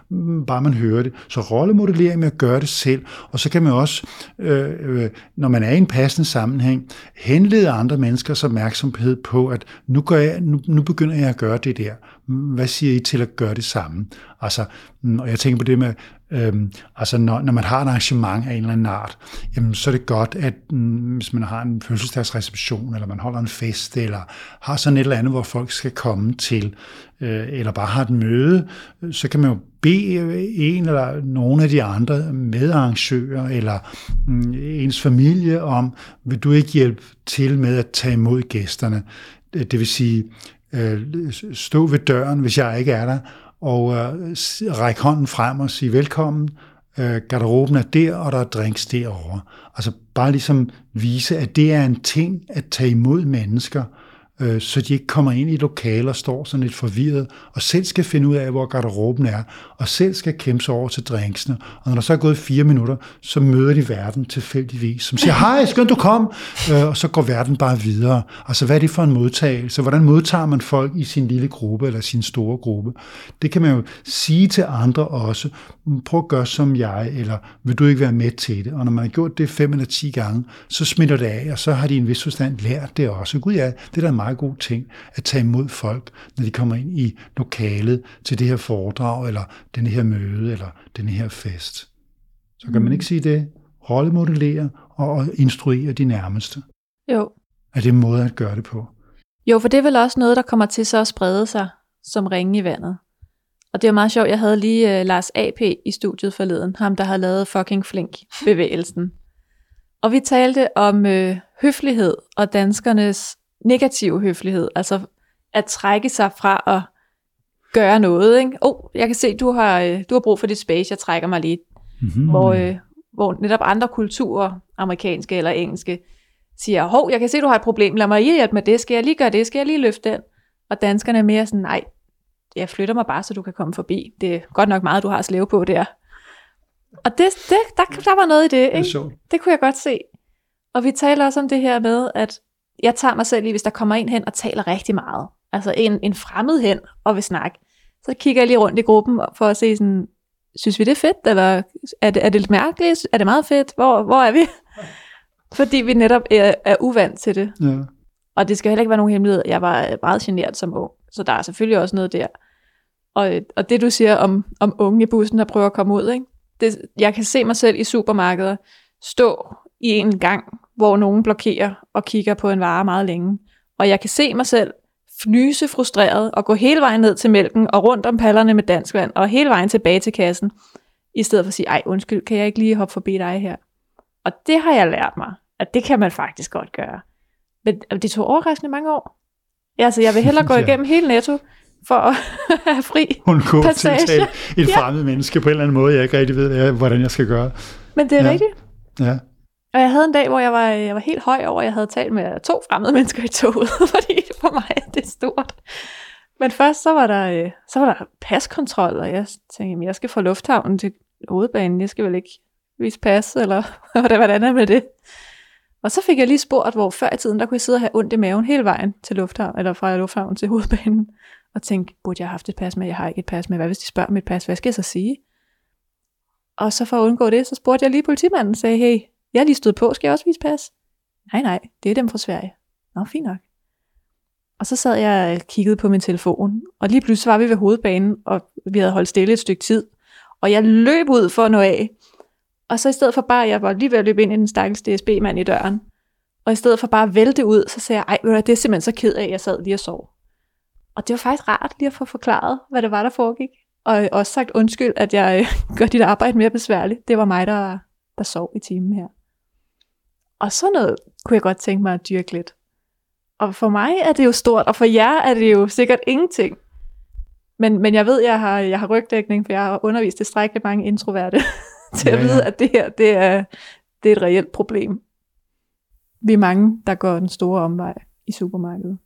mm, bare man hører det. Så rollemodellering med at gøre det selv, og så kan man også, øh, øh, når man er i en passende sammenhæng, henlede andre menneskers opmærksomhed på, at nu, gør jeg, nu, nu begynder jeg at gøre det der. Hvad siger I til at gøre det samme? Altså, mm, og jeg tænker på det med, Øhm, altså når, når man har et arrangement af en eller anden art, jamen, så er det godt, at mm, hvis man har en fødselsdagsreception, eller man holder en fest, eller har sådan et eller andet, hvor folk skal komme til, øh, eller bare har et møde, øh, så kan man jo bede øh, en eller nogle af de andre medarrangører, eller mm, ens familie om, vil du ikke hjælpe til med at tage imod gæsterne? Øh, det vil sige, øh, stå ved døren, hvis jeg ikke er der, og øh, række hånden frem og sige velkommen, øh, garderoben er der, og der er drinks derovre. Altså bare ligesom vise, at det er en ting at tage imod mennesker, øh, så de ikke kommer ind i lokaler og står sådan lidt forvirret, og selv skal finde ud af, hvor garderoben er, og selv skal kæmpe sig over til drinksene. Og når der så er gået fire minutter, så møder de verden tilfældigvis, som siger, hej, skønt du kom, øh, og så går verden bare videre. Altså, hvad er det for en modtagelse? Hvordan modtager man folk i sin lille gruppe eller sin store gruppe? Det kan man jo sige til andre også. Prøv at gøre som jeg, eller vil du ikke være med til det? Og når man har gjort det fem eller ti gange, så smitter det af, og så har de en vis forstand lært det også. Gud ja, det er da meget meget god ting at tage imod folk, når de kommer ind i lokalet til det her foredrag, eller den her møde, eller den her fest. Så kan mm. man ikke sige det? Rollemodellere og instruere de nærmeste. Jo. Er det en måde at gøre det på? Jo, for det er vel også noget, der kommer til så at sprede sig som ringe i vandet. Og det er meget sjovt, jeg havde lige uh, Lars AP i studiet forleden, ham der har lavet fucking flink bevægelsen. Og vi talte om øh, høflighed og danskernes negativ høflighed, altså at trække sig fra at gøre noget. Ikke? Oh, jeg kan se, du har, øh, du har brug for dit space, jeg trækker mig lige. Mm-hmm. Hvor, øh, hvor netop andre kulturer, amerikanske eller engelske, siger, hov, jeg kan se, du har et problem, lad mig hjælpe med det, skal jeg lige gøre det, skal jeg lige løfte den? Og danskerne er mere sådan, nej, jeg flytter mig bare, så du kan komme forbi. Det er godt nok meget, du har at slæve på der. Og det, det, der, der var noget i det, ikke? Det, det kunne jeg godt se. Og vi taler også om det her med, at jeg tager mig selv i, hvis der kommer en hen og taler rigtig meget, altså en, en fremmed hen og vil snakke, så kigger jeg lige rundt i gruppen for at se sådan, synes vi det er fedt, eller er det, er det lidt mærkeligt, er det meget fedt, hvor, hvor er vi? [laughs] Fordi vi netop er, er uvant til det. Ja. Og det skal heller ikke være nogen hemmelighed, jeg var meget generet som ung, så der er selvfølgelig også noget der. Og, og det du siger om, om unge i bussen, der prøver at komme ud, ikke? Det, jeg kan se mig selv i supermarkeder stå i en gang hvor nogen blokerer og kigger på en vare meget længe. Og jeg kan se mig selv fnyse frustreret og gå hele vejen ned til mælken og rundt om pallerne med dansk vand og hele vejen tilbage til kassen, i stedet for at sige, ej undskyld, kan jeg ikke lige hoppe forbi dig her? Og det har jeg lært mig, at det kan man faktisk godt gøre. Men det tog overraskende mange år. Ja, altså, jeg vil hellere [laughs] gå igennem hele netto, for at [laughs] have fri Hun kunne tiltale et [laughs] ja. fremmed menneske på en eller anden måde, jeg ikke rigtig ved, hvordan jeg skal gøre. Men det er ja. rigtigt. Ja. Og jeg havde en dag, hvor jeg var, jeg var helt høj over, at jeg havde talt med to fremmede mennesker i toget, [laughs] fordi for mig er det stort. Men først så var der, øh, så var der paskontrol, og jeg tænkte, jeg skal fra lufthavnen til hovedbanen, jeg skal vel ikke vise pas, eller [laughs] hvordan er med det? Og så fik jeg lige spurgt, hvor før i tiden, der kunne jeg sidde og have ondt i maven hele vejen til lufthavnen, eller fra lufthavnen til hovedbanen, og tænke, burde jeg have haft et pas med, jeg har ikke et pas med, hvad hvis de spørger om et pas, hvad skal jeg så sige? Og så for at undgå det, så spurgte jeg lige politimanden, sagde, hey, jeg er lige stået på, skal jeg også vise pas? Nej, nej, det er dem fra Sverige. Nå, fint nok. Og så sad jeg og kiggede på min telefon, og lige pludselig var vi ved hovedbanen, og vi havde holdt stille et stykke tid. Og jeg løb ud for at nå af. Og så i stedet for bare, jeg var lige ved at løbe ind i den stakkels DSB-mand i døren, og i stedet for bare at vælte ud, så sagde jeg, ej, det er simpelthen så ked af, at jeg sad lige og sov. Og det var faktisk rart lige at få forklaret, hvad det var, der foregik. Og også sagt undskyld, at jeg [laughs] gør dit arbejde mere besværligt. Det var mig, der, der sov i timen her. Og sådan noget kunne jeg godt tænke mig at dyrke lidt. Og for mig er det jo stort, og for jer er det jo sikkert ingenting. Men, men jeg ved, jeg har, jeg har rygdækning, for jeg har undervist tilstrækkeligt mange introverte [laughs] til Ja, at vide, ja. at det her det er, det er et reelt problem. Vi er mange, der går den store omvej i supermarkedet.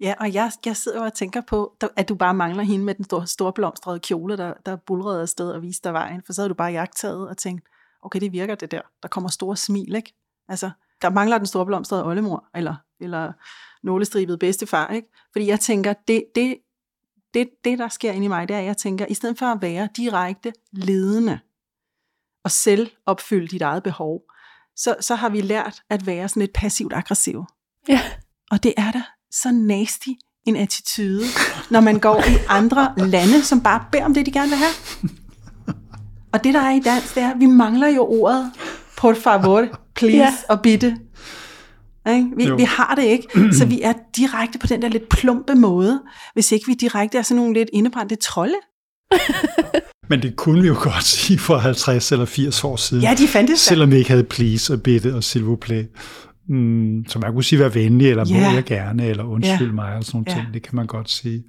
Ja, og jeg, jeg sidder og tænker på, at du bare mangler hende med den store, store blomstrede kjole, der, der bulrede afsted og viste dig vejen. For så havde du bare jagttaget og tænkt, okay, det virker det der. Der kommer store smil, ikke? Altså, der mangler den store blomstrede oldemor, eller, eller nålestribet bedstefar, ikke? Fordi jeg tænker, det, det, det, det, der sker inde i mig, det er, at jeg tænker, i stedet for at være direkte ledende og selv opfylde dit eget behov, så, så har vi lært at være sådan lidt passivt aggressiv. Ja. Og det er da så nasty en attitude, når man går i andre lande, som bare beder om det, de gerne vil have. Og det, der er i dansk, det er, at vi mangler jo ordet por favor, please Ja. og bitte. Ikke? Vi, Jo. vi har det ikke, så vi er direkte på den der lidt plumpe måde, hvis ikke vi direkte er sådan nogle lidt indebrændte trolde. [laughs] Men det kunne vi jo godt sige for 50 eller 80 år siden. Ja, de fandtes da. Selvom vi ikke havde please og bitte og s'il vous plaît. Mm, så man kunne sige, vær venlig, eller må Ja. jeg gerne, eller undskyld Ja. mig, og sådan nogle Ja. ting. Det kan man godt sige.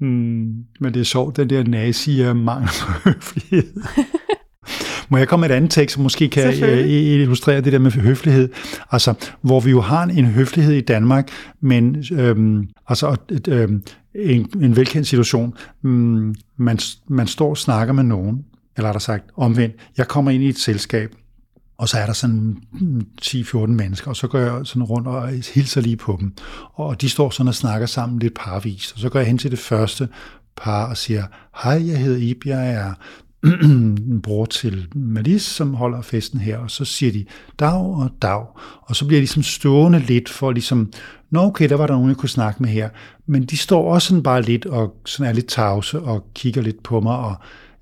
Mm, men det er sjovt, den der nazi er mangel på høflighed. [laughs] Må jeg komme med et andet tekst, som måske kan øh, illustrere det der med høflighed? Altså, hvor vi jo har en, høflighed i Danmark, men øhm, altså, et, øhm, en, en velkendt situation. Mm, man, man står og snakker med nogen, eller der sagt omvendt, jeg kommer ind i et selskab, og så er der sådan 10-14 mennesker, og så går jeg sådan rundt og hilser lige på dem. Og de står sådan og snakker sammen lidt parvis. Og så går jeg hen til det første par og siger, hej, jeg hedder Ib, jeg er en [clears throat] bror til Malis, som holder festen her, og så siger de dag og dag, og så bliver de ligesom stående lidt for ligesom, nå okay, der var der nogen, jeg kunne snakke med her, men de står også sådan bare lidt og sådan er lidt tavse og kigger lidt på mig og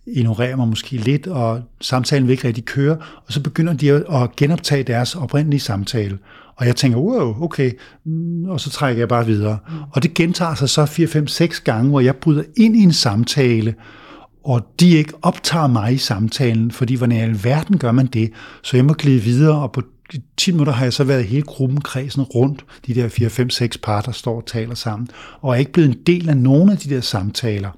ignorerer mig måske lidt, og samtalen vil ikke rigtig køre, og så begynder de at genoptage deres oprindelige samtale. Og jeg tænker, wow, okay, mm, og så trækker jeg bare videre. Og det gentager sig så 4, 5, 6 gange, hvor jeg bryder ind i en samtale, og de ikke optager mig i samtalen, fordi hvordan i alverden gør man det? Så jeg må glide videre, og på 10 minutter har jeg så været hele gruppen kredsen rundt, de der 4, 5, 6 par, der står og taler sammen, og er ikke blevet en del af nogen af de der samtaler.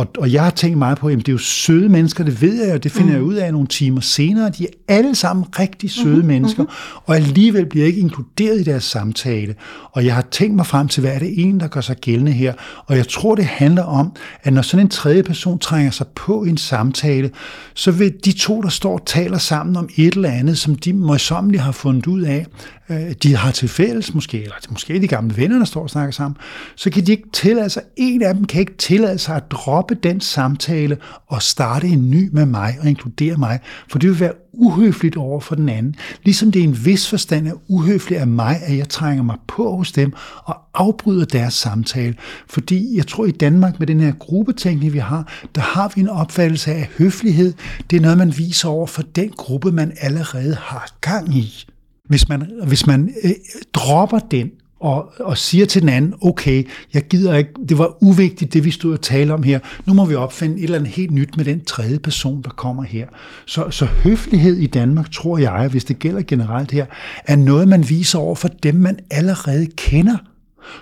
Og, og jeg har tænkt meget på, at det er jo søde mennesker, det ved jeg, og det finder mm. jeg ud af nogle timer senere. De er alle sammen rigtig søde mm-hmm. mennesker, og alligevel bliver jeg ikke inkluderet i deres samtale. Og jeg har tænkt mig frem til, hvad er det en, der gør sig gældende her? Og jeg tror, det handler om, at når sådan en tredje person trænger sig på en samtale, så vil de to, der står og taler sammen om et eller andet, som de møjsommeligt har fundet ud af, øh, de har til fælles måske, eller er måske de gamle venner, der står og snakker sammen, så kan de ikke tillade sig, en af dem kan ikke tillade sig at droppe den samtale og starte en ny med mig og inkludere mig, for det vil være uhøfligt over for den anden. Ligesom det er en vis forstand er uhøfligt af mig, at jeg trænger mig på hos dem og afbryder deres samtale. Fordi jeg tror i Danmark med den her gruppetænkning, vi har, der har vi en opfattelse af at høflighed. Det er noget, man viser over for den gruppe, man allerede har gang i. Hvis man, hvis man øh, dropper den, og, og siger til den anden, okay, jeg gider ikke, det var uvigtigt, det vi stod og talte om her, nu må vi opfinde et eller andet helt nyt med den tredje person, der kommer her. Så, så høflighed i Danmark, tror jeg, hvis det gælder generelt her, er noget, man viser over for dem, man allerede kender.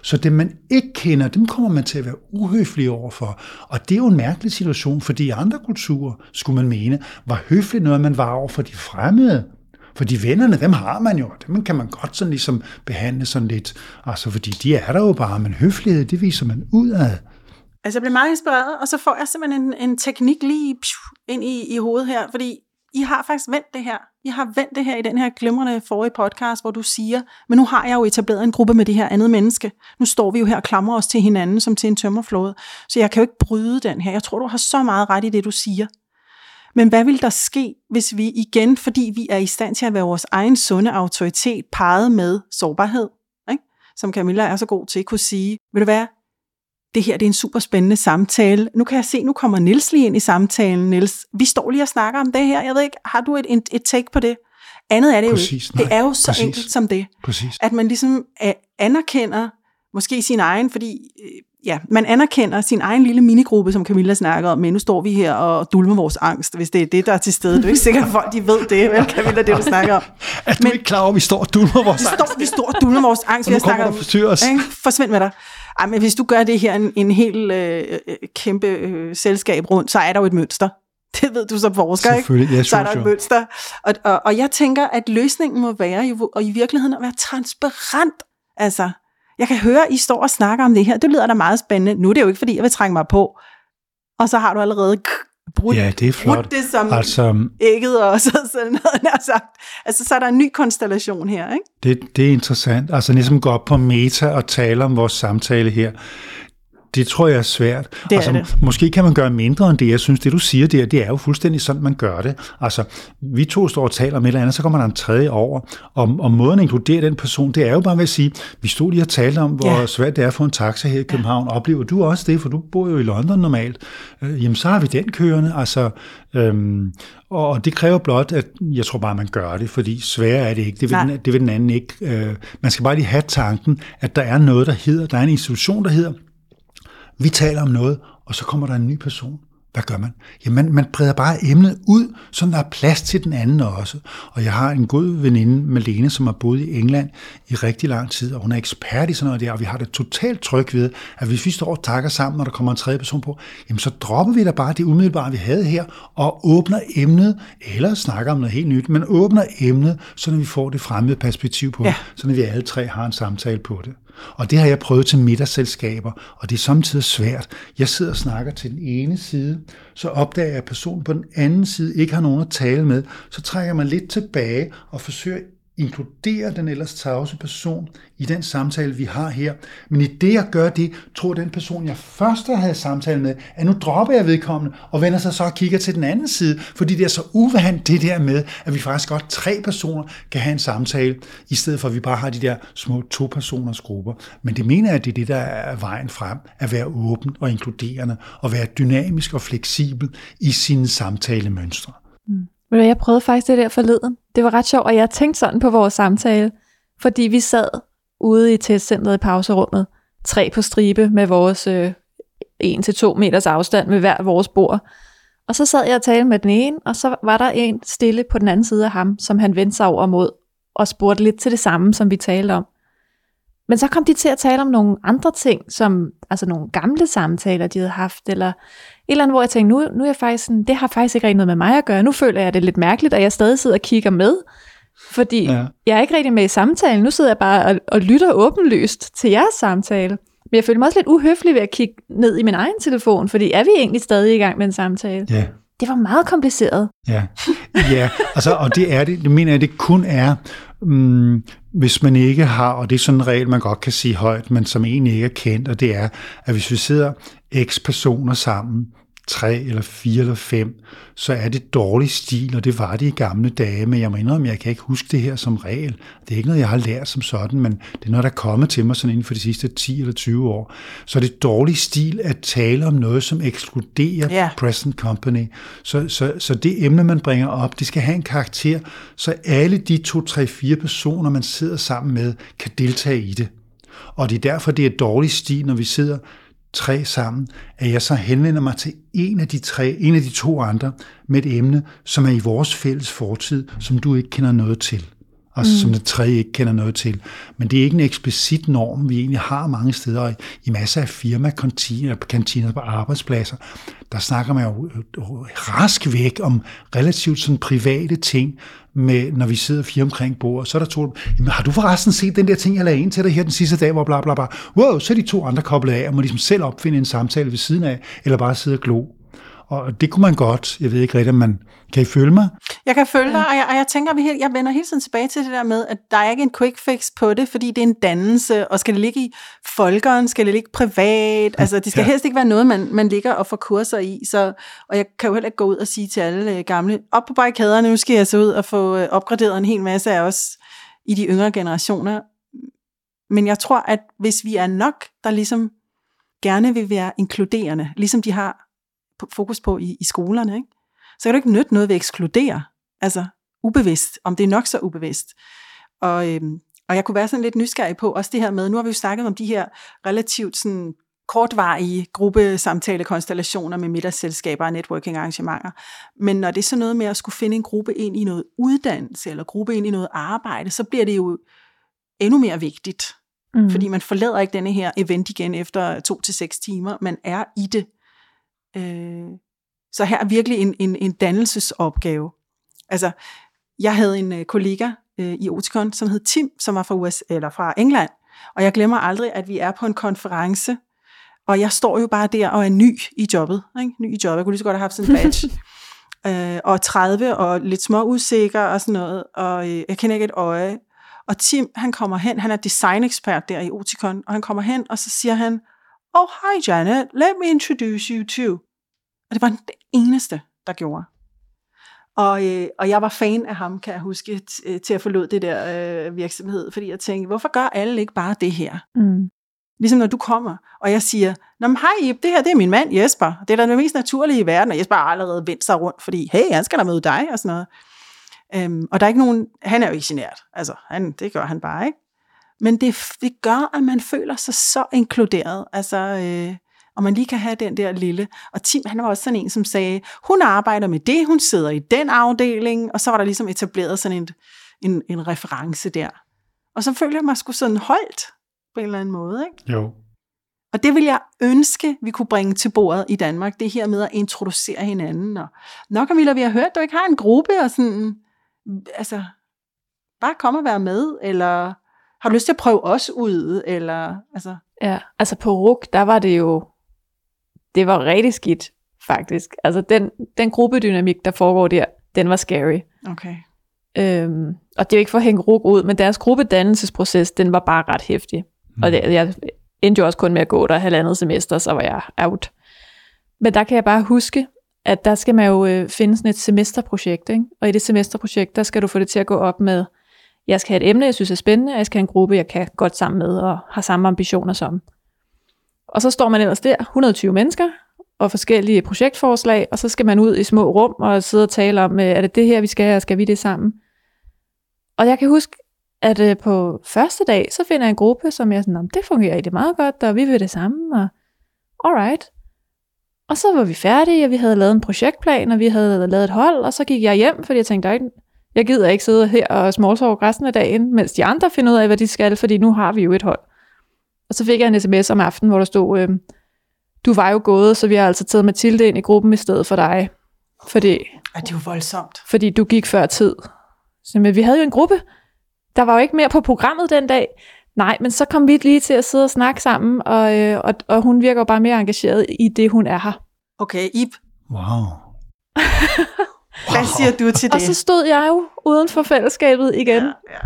Så dem, man ikke kender, dem kommer man til at være uhøflig overfor. Og det er jo en mærkelig situation, fordi i andre kulturer, skulle man mene, var høfligt noget, man var over for de fremmede. Fordi vennerne, dem har man jo, dem kan man godt sådan ligesom behandle sådan lidt, altså fordi de er der jo bare, men høflighed, det viser man udad. Altså, jeg blev meget inspireret, og så får jeg simpelthen en, en teknik lige pju, ind i, i hovedet her, fordi I har faktisk vendt det her. I har vendt det her i den her glimrende forrige podcast, hvor du siger, men nu har jeg jo etableret en gruppe med det her andet menneske. Nu står vi jo her og klamrer os til hinanden som til en tømmerflåde, så jeg kan jo ikke bryde den her. Jeg tror, du har så meget ret i det, du siger. Men hvad vil der ske, hvis vi igen, fordi vi er i stand til at være vores egen sunde autoritet, parret med sårbarhed, ikke? som Camilla er så god til, kunne sige, vil du være, det her det er en super spændende samtale. Nu kan jeg se, nu kommer Nils lige ind i samtalen. Nils, vi står lige og snakker om det her. Jeg ved ikke, har du et, et, et take på det? Andet er det Præcis, jo ikke. nej, det er jo så præcis. enkelt som det. Præcis. At man ligesom øh, anerkender måske sin egen, fordi øh, ja, man anerkender sin egen lille minigruppe, som Camilla snakker om, men nu står vi her og dulmer vores angst, hvis det er det, der er til stede. Du er ikke sikker, at folk de ved det, vel, Camilla, det du snakker om. Er du men, ikke klar over, at vi står og dulmer vores angst? Står, vi står og dulmer vores angst. Og nu kommer der forstyrrer os. Ikke? Forsvind med dig. Ej, men hvis du gør det her en, en helt øh, øh, kæmpe øh, selskab rundt, så er der jo et mønster. Det ved du som forsker, ikke? Ja, så er der et mønster. Og, og, og jeg tænker, at løsningen må være jo, og i virkeligheden at være transparent. Altså, jeg kan høre, I står og snakker om det her. Det lyder da meget spændende. Nu er det jo ikke, fordi jeg vil trænge mig på. Og så har du allerede brudt, ja, det, er flot. det som altså, ægget og [laughs] så sådan noget. sagt. Altså, så er der en ny konstellation her, ikke? Det, det er interessant. Altså, ligesom gå op på meta og tale om vores samtale her. Det tror jeg er svært. Det altså, er det. Måske kan man gøre mindre end det. Jeg synes, det du siger der, det er jo fuldstændig sådan, man gør det. Altså, vi to står og taler om et eller andet, så kommer der en tredje over. Og, og måden at inkludere den person, det er jo bare ved at sige, vi stod lige og talte om, hvor ja. svært det er få en taxa her i København. Ja. Oplever du også det, for du bor jo i London normalt. Øh, jamen, så har vi den kørende. Altså, øhm, og det kræver blot, at jeg tror bare, man gør det, fordi sværere er det ikke. Det vil, den, det vil den anden ikke. Øh, man skal bare lige have tanken, at der er noget, der hedder, der er en institution, der hedder vi taler om noget, og så kommer der en ny person. Hvad gør man? Jamen, man breder bare emnet ud, så der er plads til den anden også. Og jeg har en god veninde, Malene, som har boet i England i rigtig lang tid, og hun er ekspert i sådan noget der, og vi har det totalt tryg ved, at hvis vi står og takker sammen, når der kommer en tredje person på, jamen så dropper vi da bare det umiddelbare, vi havde her, og åbner emnet, eller snakker om noget helt nyt, men åbner emnet, så vi får det fremmede perspektiv på, ja. så når vi alle tre har en samtale på det. Og det har jeg prøvet til middagsselskaber, og det er samtidig svært. Jeg sidder og snakker til den ene side, så opdager jeg, at personen på den anden side ikke har nogen at tale med. Så trækker man lidt tilbage og forsøger inkludere den ellers tavse person i den samtale, vi har her. Men i det, jeg gør det, tror den person, jeg først havde samtale med, at nu dropper jeg vedkommende og vender sig så og kigger til den anden side, fordi det er så uvandt det der med, at vi faktisk godt tre personer kan have en samtale, i stedet for at vi bare har de der små to-personers grupper. Men det mener jeg, at det er det, der er vejen frem, at være åben og inkluderende, og være dynamisk og fleksibel i sine samtalemønstre. Mm. Men jeg prøvede faktisk det der forleden. Det var ret sjovt, og jeg tænkte sådan på vores samtale, fordi vi sad ude i testcenteret i pauserummet, tre på stribe med vores øh, 1-2 meters afstand med hver vores bord. Og så sad jeg og talte med den ene, og så var der en stille på den anden side af ham, som han vendte sig over mod, og spurgte lidt til det samme, som vi talte om. Men så kom de til at tale om nogle andre ting, som altså nogle gamle samtaler, de havde haft, eller eller andet, hvor jeg tænkte, nu, nu er jeg faktisk sådan, det har faktisk ikke rigtig noget med mig at gøre. Nu føler jeg det lidt mærkeligt, at jeg stadig sidder og kigger med, fordi ja. jeg er ikke rigtig med i samtalen. Nu sidder jeg bare og, og lytter åbenlyst til jeres samtale. Men jeg føler mig også lidt uhøflig ved at kigge ned i min egen telefon, fordi er vi egentlig stadig i gang med en samtale? Ja. Det var meget kompliceret. Ja, ja altså, og det er det, det mener jeg, det kun er, um, hvis man ikke har, og det er sådan en regel, man godt kan sige højt, men som egentlig ikke er kendt, og det er, at hvis vi sidder x personer sammen, tre eller fire eller fem, så er det dårlig stil, og det var det i gamle dage, men jeg må indrømme, jeg kan ikke huske det her som regel. Det er ikke noget, jeg har lært som sådan, men det er noget, der er kommet til mig sådan inden for de sidste 10 eller 20 år. Så er det dårlig stil at tale om noget, som ekskluderer yeah. present company. Så, så, så det emne, man bringer op, det skal have en karakter, så alle de to, tre, fire personer, man sidder sammen med, kan deltage i det. Og det er derfor, det er dårlig stil, når vi sidder tre sammen, at jeg så henvender mig til en af de tre, en af de to andre med et emne, som er i vores fælles fortid, som du ikke kender noget til. Og mm. som det tredje ikke kender noget til. Men det er ikke en eksplicit norm, vi egentlig har mange steder i masser af firmakantiner kantiner på arbejdspladser. Der snakker man jo rask væk om relativt sådan private ting, med, når vi sidder fire omkring bordet, så er der to, jamen har du forresten set den der ting, jeg lagde ind til dig her den sidste dag, hvor bla bla bla, wow, så er de to andre koblet af, og må ligesom selv opfinde en samtale ved siden af, eller bare sidde og glo. Og det kunne man godt, jeg ved ikke rigtigt, om man, kan I følge mig? Jeg kan følge dig, og jeg, og jeg tænker, helt, jeg vender hele tiden tilbage til det der med, at der er ikke en quick fix på det, fordi det er en dannelse, og skal det ligge i folkeren, skal det ligge privat, altså det skal ja. helst ikke være noget, man, man ligger og får kurser i, så, og jeg kan jo heller ikke gå ud og sige til alle øh, gamle, op på barrikaderne, nu skal jeg så ud og få øh, opgraderet en hel masse af os i de yngre generationer, men jeg tror, at hvis vi er nok, der ligesom gerne vil være inkluderende, ligesom de har fokus på i, i skolerne, ikke? så kan du ikke nytte noget ved at ekskludere, altså ubevidst, om det er nok så ubevidst. Og, øhm, og jeg kunne være sådan lidt nysgerrig på også det her med, nu har vi jo snakket om de her relativt sådan kortvarige gruppesamtalekonstellationer med middagsselskaber og networking-arrangementer. Men når det er så noget med at skulle finde en gruppe ind i noget uddannelse, eller gruppe ind i noget arbejde, så bliver det jo endnu mere vigtigt. Mm. Fordi man forlader ikke denne her event igen efter to til seks timer. Man er i det. Øh, så her er virkelig en, en, en dannelsesopgave. Altså, jeg havde en øh, kollega øh, i Oticon, som hed Tim, som var fra, US, eller fra England. Og jeg glemmer aldrig, at vi er på en konference, og jeg står jo bare der og er ny i jobbet. Ikke? Ny i jobbet. Jeg kunne lige så godt have haft sådan en badge. [laughs] øh, og 30 og lidt små usikker og sådan noget. Og øh, jeg kender ikke et øje. Og Tim, han kommer hen, han er designekspert der i Oticon, og han kommer hen, og så siger han, Oh, hi Janet, let me introduce you to. Og det var det eneste, der gjorde. Og, øh, og jeg var fan af ham, kan jeg huske, t- til at forlod det der øh, virksomhed, fordi jeg tænkte, hvorfor gør alle ikke bare det her? Mm. Ligesom når du kommer, og jeg siger, Nå, men hej Ip, det her det er min mand Jesper. Det er da det mest naturlige i verden, og Jesper har allerede vendt sig rundt, fordi hey, han skal da møde dig, og sådan noget. Øhm, og der er ikke nogen, han er jo ikke genert, altså han, det gør han bare ikke. Men det, det gør, at man føler sig så inkluderet, altså, øh, og man lige kan have den der lille. Og Tim, han var også sådan en, som sagde, hun arbejder med det, hun sidder i den afdeling, og så var der ligesom etableret sådan en, en, en reference der. Og så føler jeg mig sgu sådan holdt på en eller anden måde, ikke? Jo. Og det vil jeg ønske, vi kunne bringe til bordet i Danmark, det her med at introducere hinanden. Og nok Camilla, vi har hørt, at du ikke har en gruppe, og sådan, altså, bare kom og være med, eller har du lyst til at prøve os ud, eller, altså, Ja, altså på RUK, der var det jo, det var rigtig skidt, faktisk. Altså den, den gruppedynamik, der foregår der, den var scary. okay. Øhm, og det er jo ikke for at hænge RUK ud, men deres gruppedannelsesproces, den var bare ret hæftig. Mm. Og det, jeg endte jo også kun med at gå der halvandet semester, så var jeg out. Men der kan jeg bare huske, at der skal man jo øh, finde sådan et semesterprojekt, ikke? og i det semesterprojekt, der skal du få det til at gå op med, jeg skal have et emne, jeg synes er spændende, og jeg skal have en gruppe, jeg kan godt sammen med, og har samme ambitioner som. Og så står man ellers der, 120 mennesker, og forskellige projektforslag, og så skal man ud i små rum og sidde og tale om, øh, er det det her, vi skal, og skal vi det sammen? Og jeg kan huske, at øh, på første dag, så finder jeg en gruppe, som jeg sådan, det fungerer rigtig meget godt, og vi vil det samme, og alright. Og så var vi færdige, og vi havde lavet en projektplan, og vi havde lavet et hold, og så gik jeg hjem, fordi jeg tænkte, "Der er ikke- jeg gider ikke sidde her og smalltalk resten af dagen, mens de andre finder ud af, hvad de skal, fordi nu har vi jo et hold. Og så fik jeg en sms om aftenen, hvor der stod, øh, du var jo gået, så vi har altså taget Mathilde ind i gruppen i stedet for dig. Fordi, Ej, det er jo voldsomt. fordi du gik før tid. Så, men vi havde jo en gruppe. Der var jo ikke mere på programmet den dag. Nej, men så kom vi lige til at sidde og snakke sammen, og, øh, og, og hun virker jo bare mere engageret i det, hun er her. Okay, Ip, Wow. Hvad siger du til det? Og så stod jeg jo uden for fællesskabet igen. ja, ja.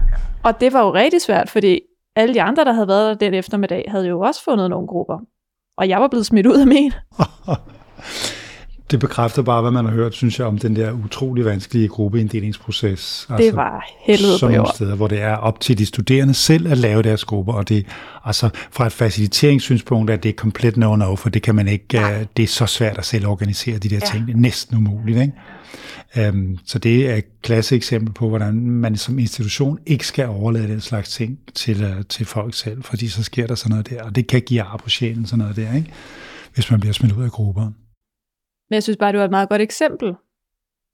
Og det var jo rigtig svært, fordi alle de andre, der havde været der den eftermiddag, havde jo også fundet nogle grupper. Og jeg var blevet smidt ud af min. [laughs] Det bekræfter bare, hvad man har hørt, synes jeg, om den der utrolig vanskelige gruppeinddelingsproces. Det var helvede på jord. steder, hvor det er op til de studerende selv at lave deres grupper, og det altså fra et faciliteringssynspunkt er det komplet no-no, for det kan man ikke, uh, det er så svært at selv organisere de der Ja. ting, det er næsten umuligt, ikke? Øhm, så det er et klasse eksempel på, hvordan man som institution ikke skal overlade den slags ting til, øh, til folk selv, fordi så sker der sådan noget der, og det kan give ar på sjælen, sådan noget der, ikke? hvis man bliver smidt ud af grupper. Men jeg synes bare, det var et meget godt eksempel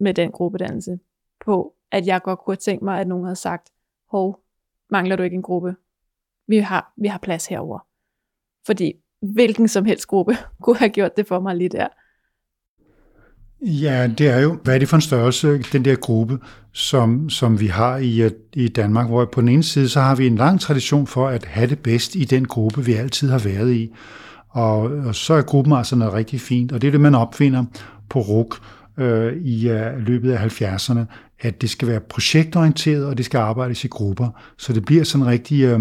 med den gruppedannelse på, at jeg godt kunne have tænkt mig, at nogen havde sagt, hov, mangler du ikke en gruppe? Vi har, vi har plads herover. Fordi hvilken som helst gruppe [laughs] kunne have gjort det for mig lige der. Ja, det er jo, hvad er det for en størrelse, den der gruppe, som, som vi har i, øh, i Danmark, hvor på den ene side, så har vi en lang tradition for at have det bedst i den gruppe, vi altid har været i. Og, og så er gruppen altså noget rigtig fint, og det er det, man opfinder på RUK øh, i uh, løbet af 70'erne, at det skal være projektorienteret, og det skal arbejdes i grupper. Så det bliver sådan rigtig øh,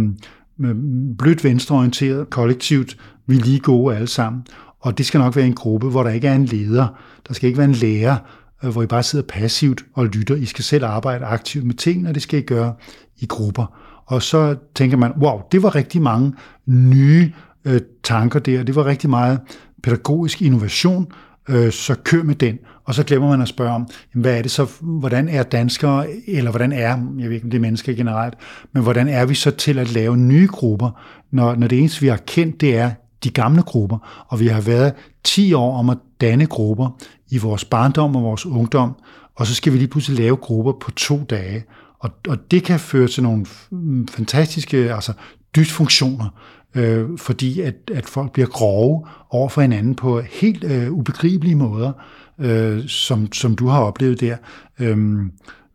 blødt venstreorienteret, kollektivt, vi er lige gode alle sammen. Og det skal nok være en gruppe, hvor der ikke er en leder. Der skal ikke være en lærer, øh, hvor I bare sidder passivt og lytter. I skal selv arbejde aktivt med tingene, og det skal I gøre i grupper. Og så tænker man, wow, det var rigtig mange nye øh, tanker der. Det var rigtig meget pædagogisk innovation, øh, så kør med den. Og så glemmer man at spørge om, hvad er det så, hvordan er danskere, eller hvordan er, jeg ved ikke, om det er mennesker generelt, men hvordan er vi så til at lave nye grupper, når, når det eneste, vi har kendt, det er de gamle grupper, og vi har været 10 år om at danne grupper i vores barndom og vores ungdom, og så skal vi lige pludselig lave grupper på to dage. Og, og det kan føre til nogle mm, fantastiske altså dysfunktioner, øh, fordi at, at folk bliver grove over for hinanden på helt øh, ubegribelige måder, øh, som, som du har oplevet der, øh,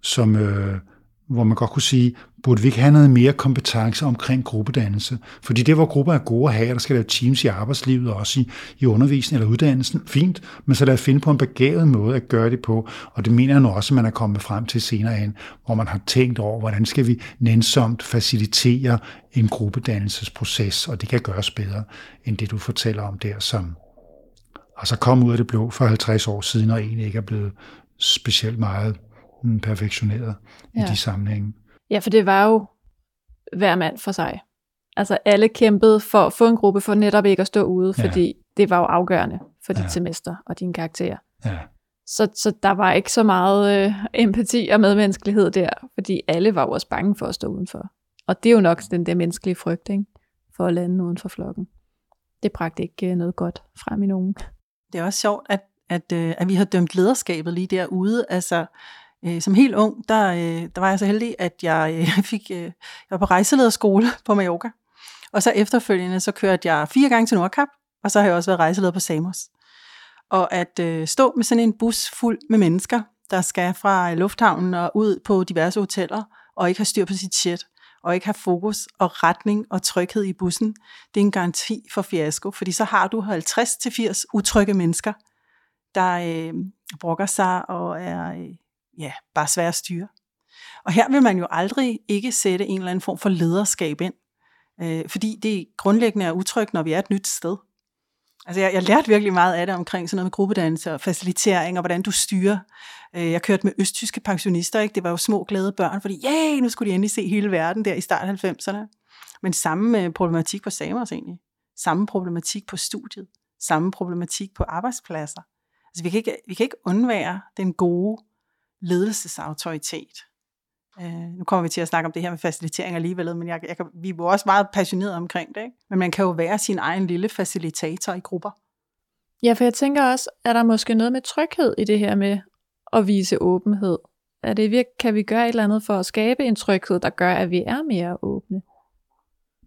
som, øh, hvor man godt kunne sige, burde vi ikke have noget mere kompetence omkring gruppedannelse? Fordi det, hvor grupper er gode at have, der skal lave teams i arbejdslivet og også i, i undervisningen eller uddannelsen, fint, men så lad os finde på en begavet måde at gøre det på, og det mener jeg nu også, at man er kommet frem til senere hen, hvor man har tænkt over, hvordan skal vi nænsomt facilitere en gruppedannelsesproces, og det kan gøres bedre, end det du fortæller om der, som altså kom ud af det blå for 50 år siden, og egentlig ikke er blevet specielt meget mm, perfektioneret ja. i de sammenhænge. Ja, for det var jo hver mand for sig. Altså alle kæmpede for at få en gruppe, for netop ikke at stå ude, ja. fordi det var jo afgørende for dit ja. semester og dine karakterer. Ja. Så, så der var ikke så meget øh, empati og medmenneskelighed der, fordi alle var jo også bange for at stå udenfor. Og det er jo nok den der menneskelige frygt, ikke? for at lande uden for flokken. Det bragte ikke øh, noget godt frem i nogen. Det er også sjovt, at, at, øh, at vi har dømt lederskabet lige derude. Altså, Øh, som helt ung, der, øh, der var jeg så heldig, at jeg øh, [laughs] fik øh, jeg var på rejselederskole [laughs] på Mallorca. Og så efterfølgende, så kørte jeg fire gange til Nordkap, og så har jeg også været rejseleder på Samos. Og at øh, stå med sådan en bus fuld med mennesker, der skal fra øh, lufthavnen og ud på diverse hoteller, og ikke have styr på sit shit, og ikke have fokus og retning og tryghed i bussen, det er en garanti for fiasko, fordi så har du 50-80 utrygge mennesker, der øh, brokker sig og er øh, ja, bare svære at styre. Og her vil man jo aldrig ikke sætte en eller anden form for lederskab ind, øh, fordi det grundlæggende er utrygt, når vi er et nyt sted. Altså jeg, jeg lærte virkelig meget af det omkring sådan noget med gruppedannelse og facilitering, og hvordan du styrer. Øh, jeg kørte med østtyske pensionister, ikke? det var jo små glade børn, fordi ja, nu skulle de endelig se hele verden der i start 90'erne. Men samme øh, problematik på Samos egentlig. Samme problematik på studiet. Samme problematik på arbejdspladser. Altså vi kan ikke, vi kan ikke undvære den gode ledelsesautoritet. Øh, nu kommer vi til at snakke om det her med facilitering alligevel, men jeg, jeg kan, vi er jo også meget passionerede omkring det. Ikke? Men man kan jo være sin egen lille facilitator i grupper. Ja, for jeg tænker også, er der måske noget med tryghed i det her med at vise åbenhed? Er det, kan vi gøre et eller andet for at skabe en tryghed, der gør, at vi er mere åbne?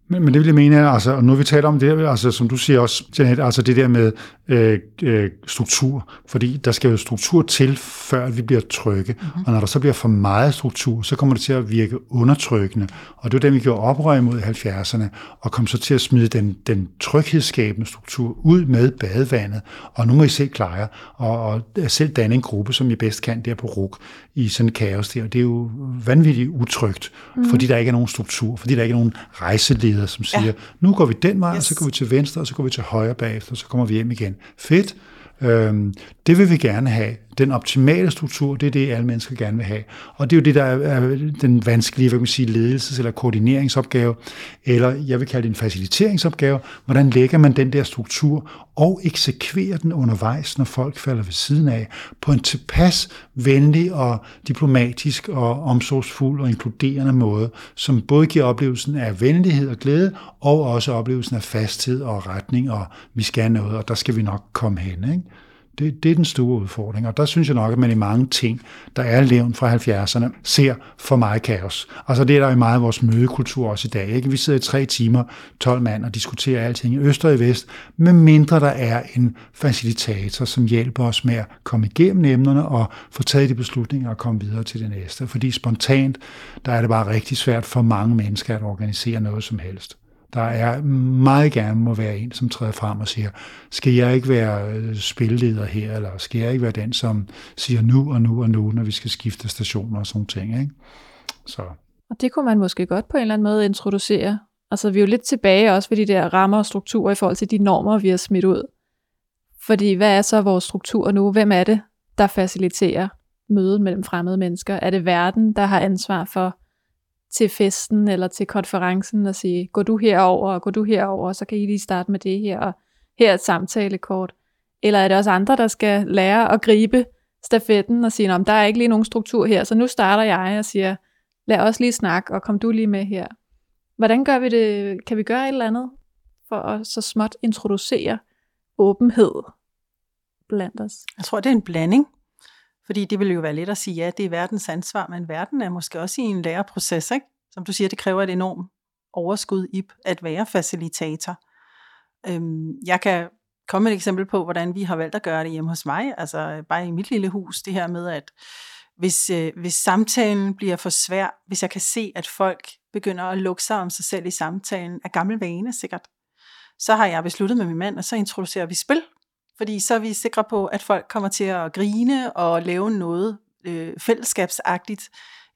Men, men det vil jeg mene, altså, og nu vi taler om det, altså, som du siger også, Janet, altså det der med øh, øh, struktur, fordi der skal jo struktur til, før vi bliver trygge, mm-hmm. og når der så bliver for meget struktur, så kommer det til at virke undertrykkende, og det var den, vi gjorde oprør imod i 70'erne, og kom så til at smide den, den tryghedsskabende struktur ud med badevandet, og nu må I selv klare og, og selv danne en gruppe, som I bedst kan der på RUK, i sådan en kaos der, det er jo vanvittigt utrygt, mm-hmm. fordi der ikke er nogen struktur, fordi der ikke er nogen rejseleder, leder, som siger, ja. nu går vi den vej, yes. og så går vi til venstre, og så går vi til højre bagefter, og så kommer vi hjem igen. Fedt. Øhm, det vil vi gerne have. Den optimale struktur, det er det, alle mennesker gerne vil have. Og det er jo det, der er den vanskelige hvad man sige, ledelses- eller koordineringsopgave, eller jeg vil kalde det en faciliteringsopgave. Hvordan lægger man den der struktur og eksekverer den undervejs, når folk falder ved siden af, på en tilpas venlig og diplomatisk og omsorgsfuld og inkluderende måde, som både giver oplevelsen af venlighed og glæde, og også oplevelsen af fasthed og retning, og vi skal noget, og der skal vi nok komme hen. Ikke? Det, det er den store udfordring, og der synes jeg nok, at man i mange ting, der er levn fra 70'erne, ser for meget kaos. Altså det er der i meget af vores mødekultur også i dag. Ikke? Vi sidder i tre timer, 12 mand, og diskuterer alting i øst og i vest, med mindre der er en facilitator, som hjælper os med at komme igennem emnerne og få taget de beslutninger og komme videre til det næste. Fordi spontant, der er det bare rigtig svært for mange mennesker at organisere noget som helst der er meget gerne må være en, som træder frem og siger, skal jeg ikke være øh, spilleder her, eller skal jeg ikke være den, som siger nu og nu og nu, når vi skal skifte stationer og sådan ting. Ikke? Så. Og det kunne man måske godt på en eller anden måde introducere. Altså vi er jo lidt tilbage også ved de der rammer og strukturer i forhold til de normer, vi har smidt ud. Fordi hvad er så vores struktur nu? Hvem er det, der faciliterer mødet mellem fremmede mennesker? Er det verden, der har ansvar for til festen eller til konferencen og sige, gå du herover og gå du herover, så kan I lige starte med det her, og her er et samtalekort. Eller er det også andre, der skal lære at gribe stafetten og sige, der er ikke lige nogen struktur her, så nu starter jeg og siger, lad os lige snakke, og kom du lige med her. Hvordan gør vi det? Kan vi gøre et eller andet for at så småt introducere åbenhed blandt os? Jeg tror, det er en blanding. Fordi det vil jo være let at sige, ja, det er verdens ansvar, men verden er måske også i en læreproces, ikke? Som du siger, det kræver et enormt overskud i at være facilitator. Øhm, jeg kan komme med et eksempel på, hvordan vi har valgt at gøre det hjemme hos mig, altså øh, bare i mit lille hus, det her med, at hvis, øh, hvis samtalen bliver for svær, hvis jeg kan se, at folk begynder at lukke sig om sig selv i samtalen, af gammel vane sikkert, så har jeg besluttet med min mand, og så introducerer vi spil. Fordi så er vi sikre på, at folk kommer til at grine og lave noget øh, fællesskabsagtigt,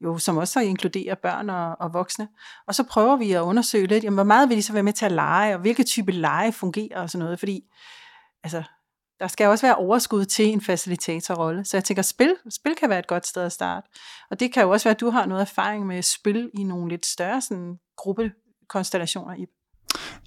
jo, som også inkluderer børn og, og voksne. Og så prøver vi at undersøge lidt, jamen, hvor meget vil de så være med til at lege, og hvilke type lege fungerer og sådan noget. Fordi altså, der skal også være overskud til en facilitatorrolle. Så jeg tænker, spil, spil kan være et godt sted at starte. Og det kan jo også være, at du har noget erfaring med spil i nogle lidt større sådan, gruppekonstellationer i.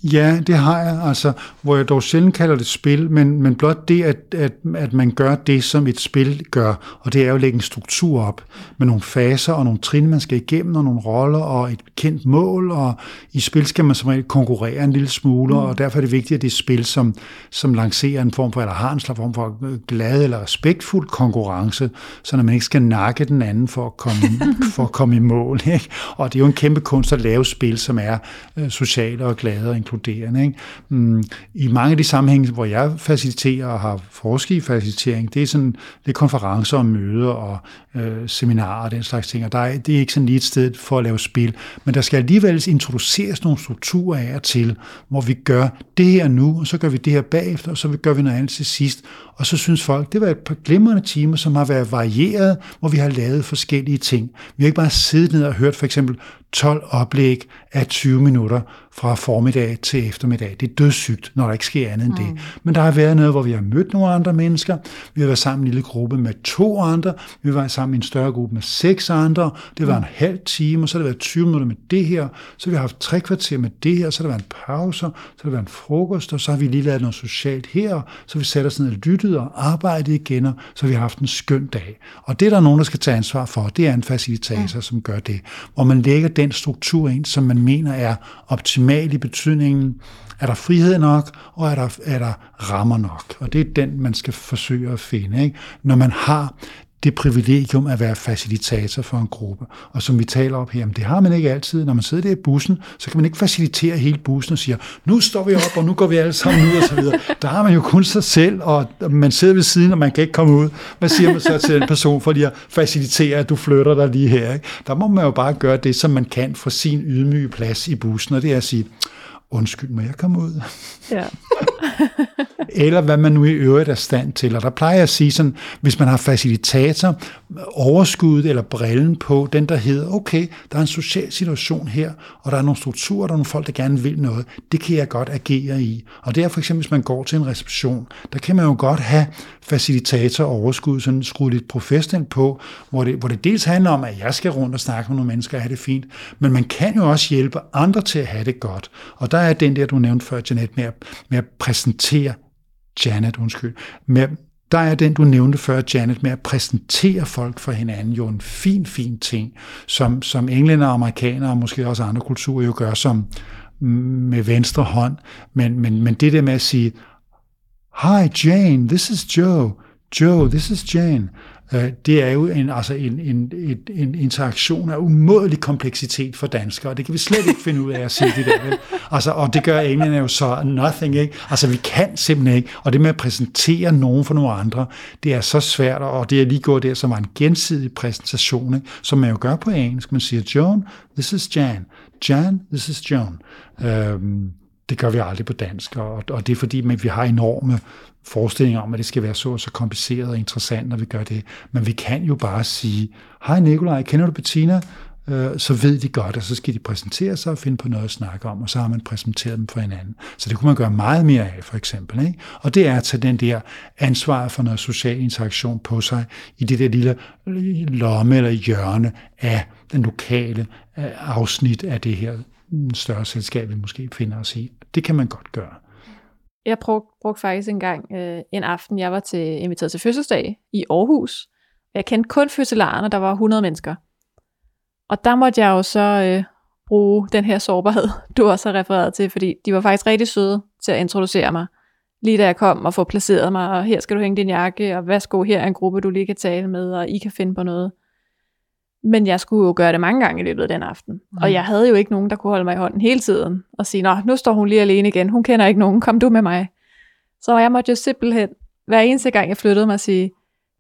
Ja, det har jeg, altså, hvor jeg dog sjældent kalder det spil, men, men blot det, at, at, at man gør det, som et spil gør, og det er jo at lægge en struktur op med nogle faser og nogle trin, man skal igennem, og nogle roller og et kendt mål, og i spil skal man som regel konkurrere en lille smule, mm. og derfor er det vigtigt, at det er spil, som, som lancerer en form for, eller har en slags form for glad eller respektfuld konkurrence, så man ikke skal nakke den anden for at komme, [laughs] for at komme i mål. Ikke? Og det er jo en kæmpe kunst at lave spil, som er øh, sociale og glade og inkluderende. Ikke? Mm, I mange af de sammenhænge, hvor jeg faciliterer og har forsket i facilitering, det er sådan lidt konferencer og møder og øh, seminarer og den slags ting, og der er, det er ikke sådan lige et sted for at lave spil, men der skal alligevel introduceres nogle strukturer af og til, hvor vi gør det her nu, og så gør vi det her bagefter, og så gør vi noget andet til sidst, og så synes folk, det var et par glimrende timer, som har været varieret, hvor vi har lavet forskellige ting. Vi har ikke bare siddet ned og hørt for eksempel 12 oplæg af 20 minutter fra formiddag til eftermiddag. Det er dødssygt, når der ikke sker andet end det. Mm. Men der har været noget, hvor vi har mødt nogle andre mennesker. Vi har været sammen i en lille gruppe med to andre. Vi har været sammen i en større gruppe med seks andre. Det var mm. en halv time, og så har det været 20 minutter med det her. Så vi har haft tre kvarter med det her, så har der været en pause, så har der været en frokost, og så har vi lige lavet noget socialt her. Så vi sætter os ned og lyttet og arbejdet igen, og så har vi haft en skøn dag. Og det er der nogen, der skal tage ansvar for. Det er en facilitator, mm. som gør det. Hvor man lægger den struktur ind, som man mener er optimal i betydningen, er der frihed nok, og er der, er der rammer nok? Og det er den, man skal forsøge at finde. Ikke? Når man har det privilegium at være facilitator for en gruppe. Og som vi taler op her, det har man ikke altid. Når man sidder der i bussen, så kan man ikke facilitere hele bussen og siger, nu står vi op, og nu går vi alle sammen ud og så videre. Der har man jo kun sig selv, og man sidder ved siden, og man kan ikke komme ud. Hvad siger man så til den person for lige at facilitere, at du flytter dig lige her? Ikke? Der må man jo bare gøre det, som man kan fra sin ydmyge plads i bussen, og det er at sige, undskyld, må jeg komme ud? Ja. [laughs] Eller hvad man nu i øvrigt er stand til. Og der plejer jeg at sige sådan, hvis man har facilitator, overskuddet eller brillen på, den der hedder, okay, der er en social situation her, og der er nogle strukturer, der er nogle folk, der gerne vil noget, det kan jeg godt agere i. Og det er for eksempel, hvis man går til en reception, der kan man jo godt have facilitator overskud, sådan skruet lidt professionelt på, hvor det, hvor det dels handler om, at jeg skal rundt og snakke med nogle mennesker og have det fint, men man kan jo også hjælpe andre til at have det godt. Og der er den der, du nævnte før, Janet, med at, med at præsentere, Janet, undskyld, med, der er den, du nævnte før, Janet, med at præsentere folk for hinanden, jo en fin, fin ting, som, som englænder og amerikanere, og måske også andre kulturer jo gør som mm, med venstre hånd. Men, men, men det der med at sige, Hi Jane, this is Joe. Joe, this is Jane. Øh, det er jo en, altså en, en, en, en interaktion af umådelig kompleksitet for danskere, og det kan vi slet ikke finde ud af at sige det der. Vel? Altså, og det gør englene jo så nothing, ikke? Altså, vi kan simpelthen ikke, og det med at præsentere nogen for nogle andre, det er så svært, og det er lige gået der, som var en gensidig præsentation, ikke? som man jo gør på engelsk. Man siger, Joan, this is Jan. Jan, this is Joan. Øhm, det gør vi aldrig på dansk, og, og det er fordi, men vi har enorme forestillinger om, at det skal være så så kompliceret og interessant, når vi gør det. Men vi kan jo bare sige, hej Nikolaj, kender du Bettina? Øh, så ved de godt, og så skal de præsentere sig og finde på noget at snakke om, og så har man præsenteret dem for hinanden. Så det kunne man gøre meget mere af, for eksempel. Ikke? Og det er at tage den der ansvar for noget social interaktion på sig i det der lille lomme eller hjørne af den lokale øh, afsnit af det her større selskab, vi måske finder os i. Det kan man godt gøre. Jeg brugte brug faktisk engang øh, en aften, jeg var til, inviteret til fødselsdag i Aarhus. Jeg kendte kun fødselarerne, der var 100 mennesker. Og der måtte jeg jo så øh, bruge den her sårbarhed, [laughs] du også har refereret til, fordi de var faktisk rigtig søde til at introducere mig, lige da jeg kom og få placeret mig, og her skal du hænge din jakke, og værsgo, her er en gruppe, du lige kan tale med, og I kan finde på noget. Men jeg skulle jo gøre det mange gange i løbet af den aften. Mm. Og jeg havde jo ikke nogen, der kunne holde mig i hånden hele tiden, og sige, nå, nu står hun lige alene igen, hun kender ikke nogen, kom du med mig. Så jeg måtte jo simpelthen, hver eneste gang jeg flyttede mig, sige,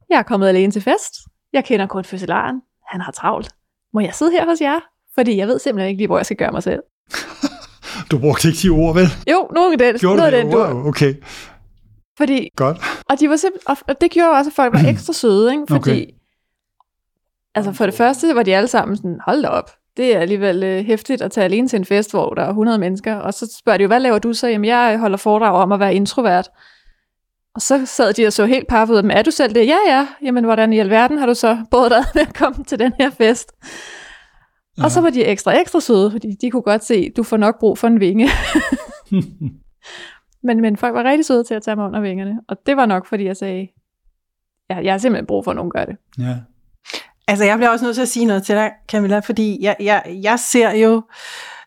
jeg er kommet alene til fest, jeg kender kun fødselaren, han har travlt. Må jeg sidde her hos jer? Fordi jeg ved simpelthen ikke lige, hvor jeg skal gøre mig selv. [laughs] du brugte ikke de ord, vel? Jo, nogle af den. Gjorde noget du det? den, Wow, okay. Fordi, Godt. og, de var simpelthen, og det gjorde også, at folk var [clears throat] ekstra søde, ikke? Fordi, Okay. Altså for det første var de alle sammen sådan, hold da op, det er alligevel øh, hæftigt at tage alene til en fest, hvor der er 100 mennesker, og så spørger de jo, hvad laver du så? Jamen, jeg holder foredrag om at være introvert. Og så sad de og så helt paffet ud, men er du selv det? Ja, ja. Jamen, hvordan i alverden har du så [laughs] båret dig med at komme til den her fest? Ja. Og så var de ekstra, ekstra søde, fordi de kunne godt se, du får nok brug for en vinge. [laughs] men, men folk var rigtig søde til at tage mig under vingerne, og det var nok, fordi jeg sagde, ja, jeg har simpelthen brug for, at nogen gør det. ja. Altså, jeg bliver også nødt til at sige noget til dig, Camilla, fordi jeg, jeg, jeg ser jo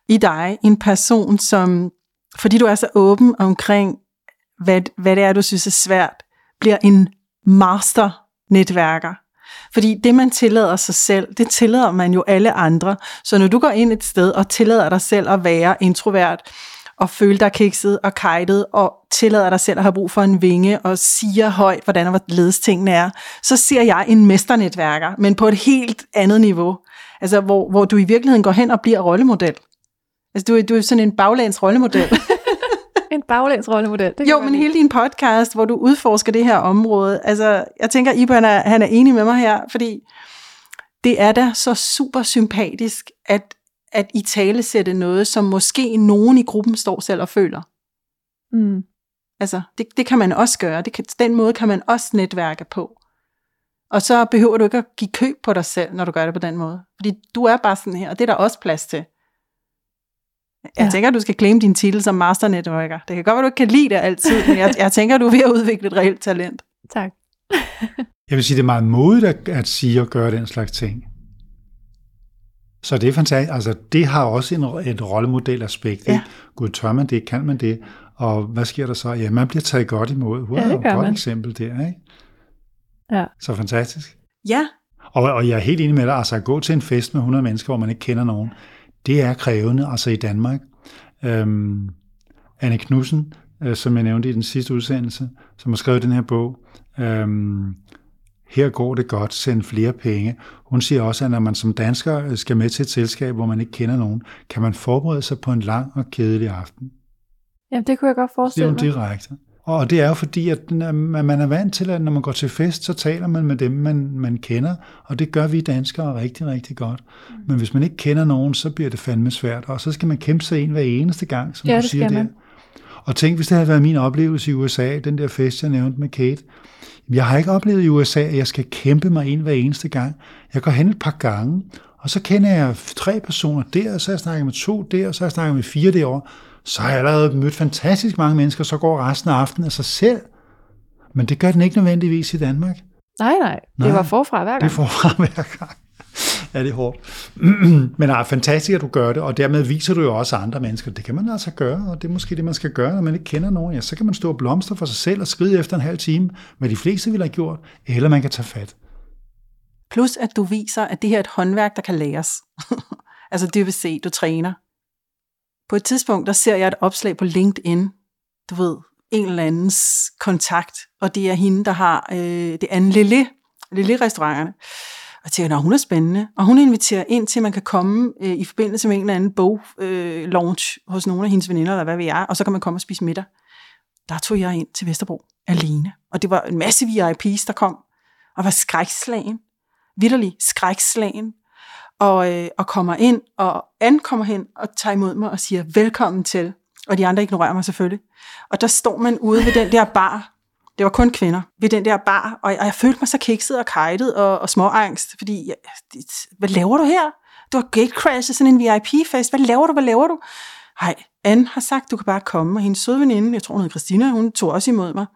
i dig en person, som, fordi du er så åben omkring, hvad, hvad det er, du synes er svært, bliver en master-netværker. Fordi det, man tillader sig selv, det tillader man jo alle andre. Så når du går ind et sted og tillader dig selv at være introvert, og føle dig kikset og kajtet, og tillader dig selv at have brug for en vinge, og siger højt, hvordan og hvorledes tingene er, så ser jeg en mesternetværker, men på et helt andet niveau. Altså, hvor, hvor du i virkeligheden går hen og bliver rollemodel. Altså, du, er- du er sådan en baglæns rollemodel. [laughs] En baglæns rollemodel. Det Jo, men godt hele din podcast, hvor du udforsker det her område, altså, jeg tænker, Iben er, han er enig med mig her, fordi det er da så super sympatisk, at, at i tale sætte noget, som måske nogen i gruppen står selv og føler. Mm. Altså, det, det kan man også gøre. Det kan, den måde kan man også netværke på. Og så behøver du ikke at give køb på dig selv, når du gør det på den måde. Fordi du er bare sådan her, og det er der også plads til. Jeg Ja. tænker, at du skal claim din titel som master networker. Det kan godt være, du ikke kan lide det altid, men jeg, jeg tænker, du er ved at udvikle et reelt talent. Tak. Jeg vil sige, det er meget modigt at, at sige og gøre den slags ting. Så det er fantastisk. Altså, det har også en, et rollemodelaspekt. Ja. Ja. Gud, tør man det? Kan man det? Og hvad sker der så? Ja, man bliver taget godt imod. Wow, Ja, det gør godt man. eksempel der, ikke? Ja. Så fantastisk. Ja, Og, og jeg er helt enig med dig, altså at gå til en fest med 100 mennesker, hvor man ikke kender nogen, det er krævende, altså i Danmark. Øhm, Anne Knudsen, øh, som jeg nævnte i den sidste udsendelse, som har skrevet den her bog, øhm, her går det godt, send flere penge. Hun siger også, at når man som dansker øh, skal med til et selskab, hvor man ikke kender nogen, kan man forberede sig på en lang og kedelig aften. Jamen, det kunne jeg godt Det er forestille jo mig. direkte. Og det er jo fordi, at er- man er vant til, at når man går til fest, så taler man med dem, man, man kender, og det gør vi danskere rigtig, rigtig godt. Mm. Men hvis man ikke kender nogen, så bliver det fandme svært, og så skal man kæmpe sig ind hver eneste gang, som Ja, du det siger der. man. Og tænk, hvis det havde været min oplevelse i USA, den der fest, jeg nævnte med Kate. Jeg har ikke oplevet i USA, at jeg skal kæmpe mig ind hver eneste gang. Jeg går hen et par gange, og så kender jeg tre personer der, og så har jeg snakket med to der, og så har jeg snakket med fire derovre. Så har jeg allerede mødt fantastisk mange mennesker, så går resten af aftenen af sig selv. Men det gør den ikke nødvendigvis i Danmark. Nej, nej. Det Nej. var forfra hver gang. Det får fra hver gang. Ja, det er hårdt. [clears throat] Men det er fantastisk, at du gør det, og dermed viser du jo også andre mennesker. Det kan man altså gøre, og det er måske det, man skal gøre, når man ikke kender nogen. Ja, så kan man stå og blomstre for sig selv og skride efter en halv time, hvad de fleste ville have gjort, eller man kan tage fat. plus at du viser, at det her er et håndværk, der kan læres. [laughs] altså det vil se, du træner. På et tidspunkt, der ser jeg et opslag på LinkedIn, du ved, en eller andens kontakt, og det er hende, der har, øh, det andet Anne Lille, Lille restauranterne. Og tænker, at hun er spændende. Og hun inviterer ind til, at man kan komme øh, i forbindelse med en eller anden bog øh, launch hos nogle af hendes veninder, eller hvad ved jeg, og så kan man komme og spise middag. Der tog jeg ind til Vesterbro alene. Og det var en masse VIP's, der kom, og var skrækslagen. Vitterlig skrækslagen. Og, øh, og kommer ind, og ankommer hen og tager imod mig og siger, velkommen til. Og de andre ignorerer mig selvfølgelig. Og der står man ude ved den der bar, det var kun kvinder, ved den der bar, og jeg, og jeg følte mig så kikset og kajtet og, og småangst, fordi, jeg, det, hvad laver du her? Du har gatecrashet sådan en VIP-fest, hvad laver du, hvad laver du? Hej, Anne har sagt, du kan bare komme, og hendes søde veninde, jeg tror hun hed Christina, hun tog også imod mig.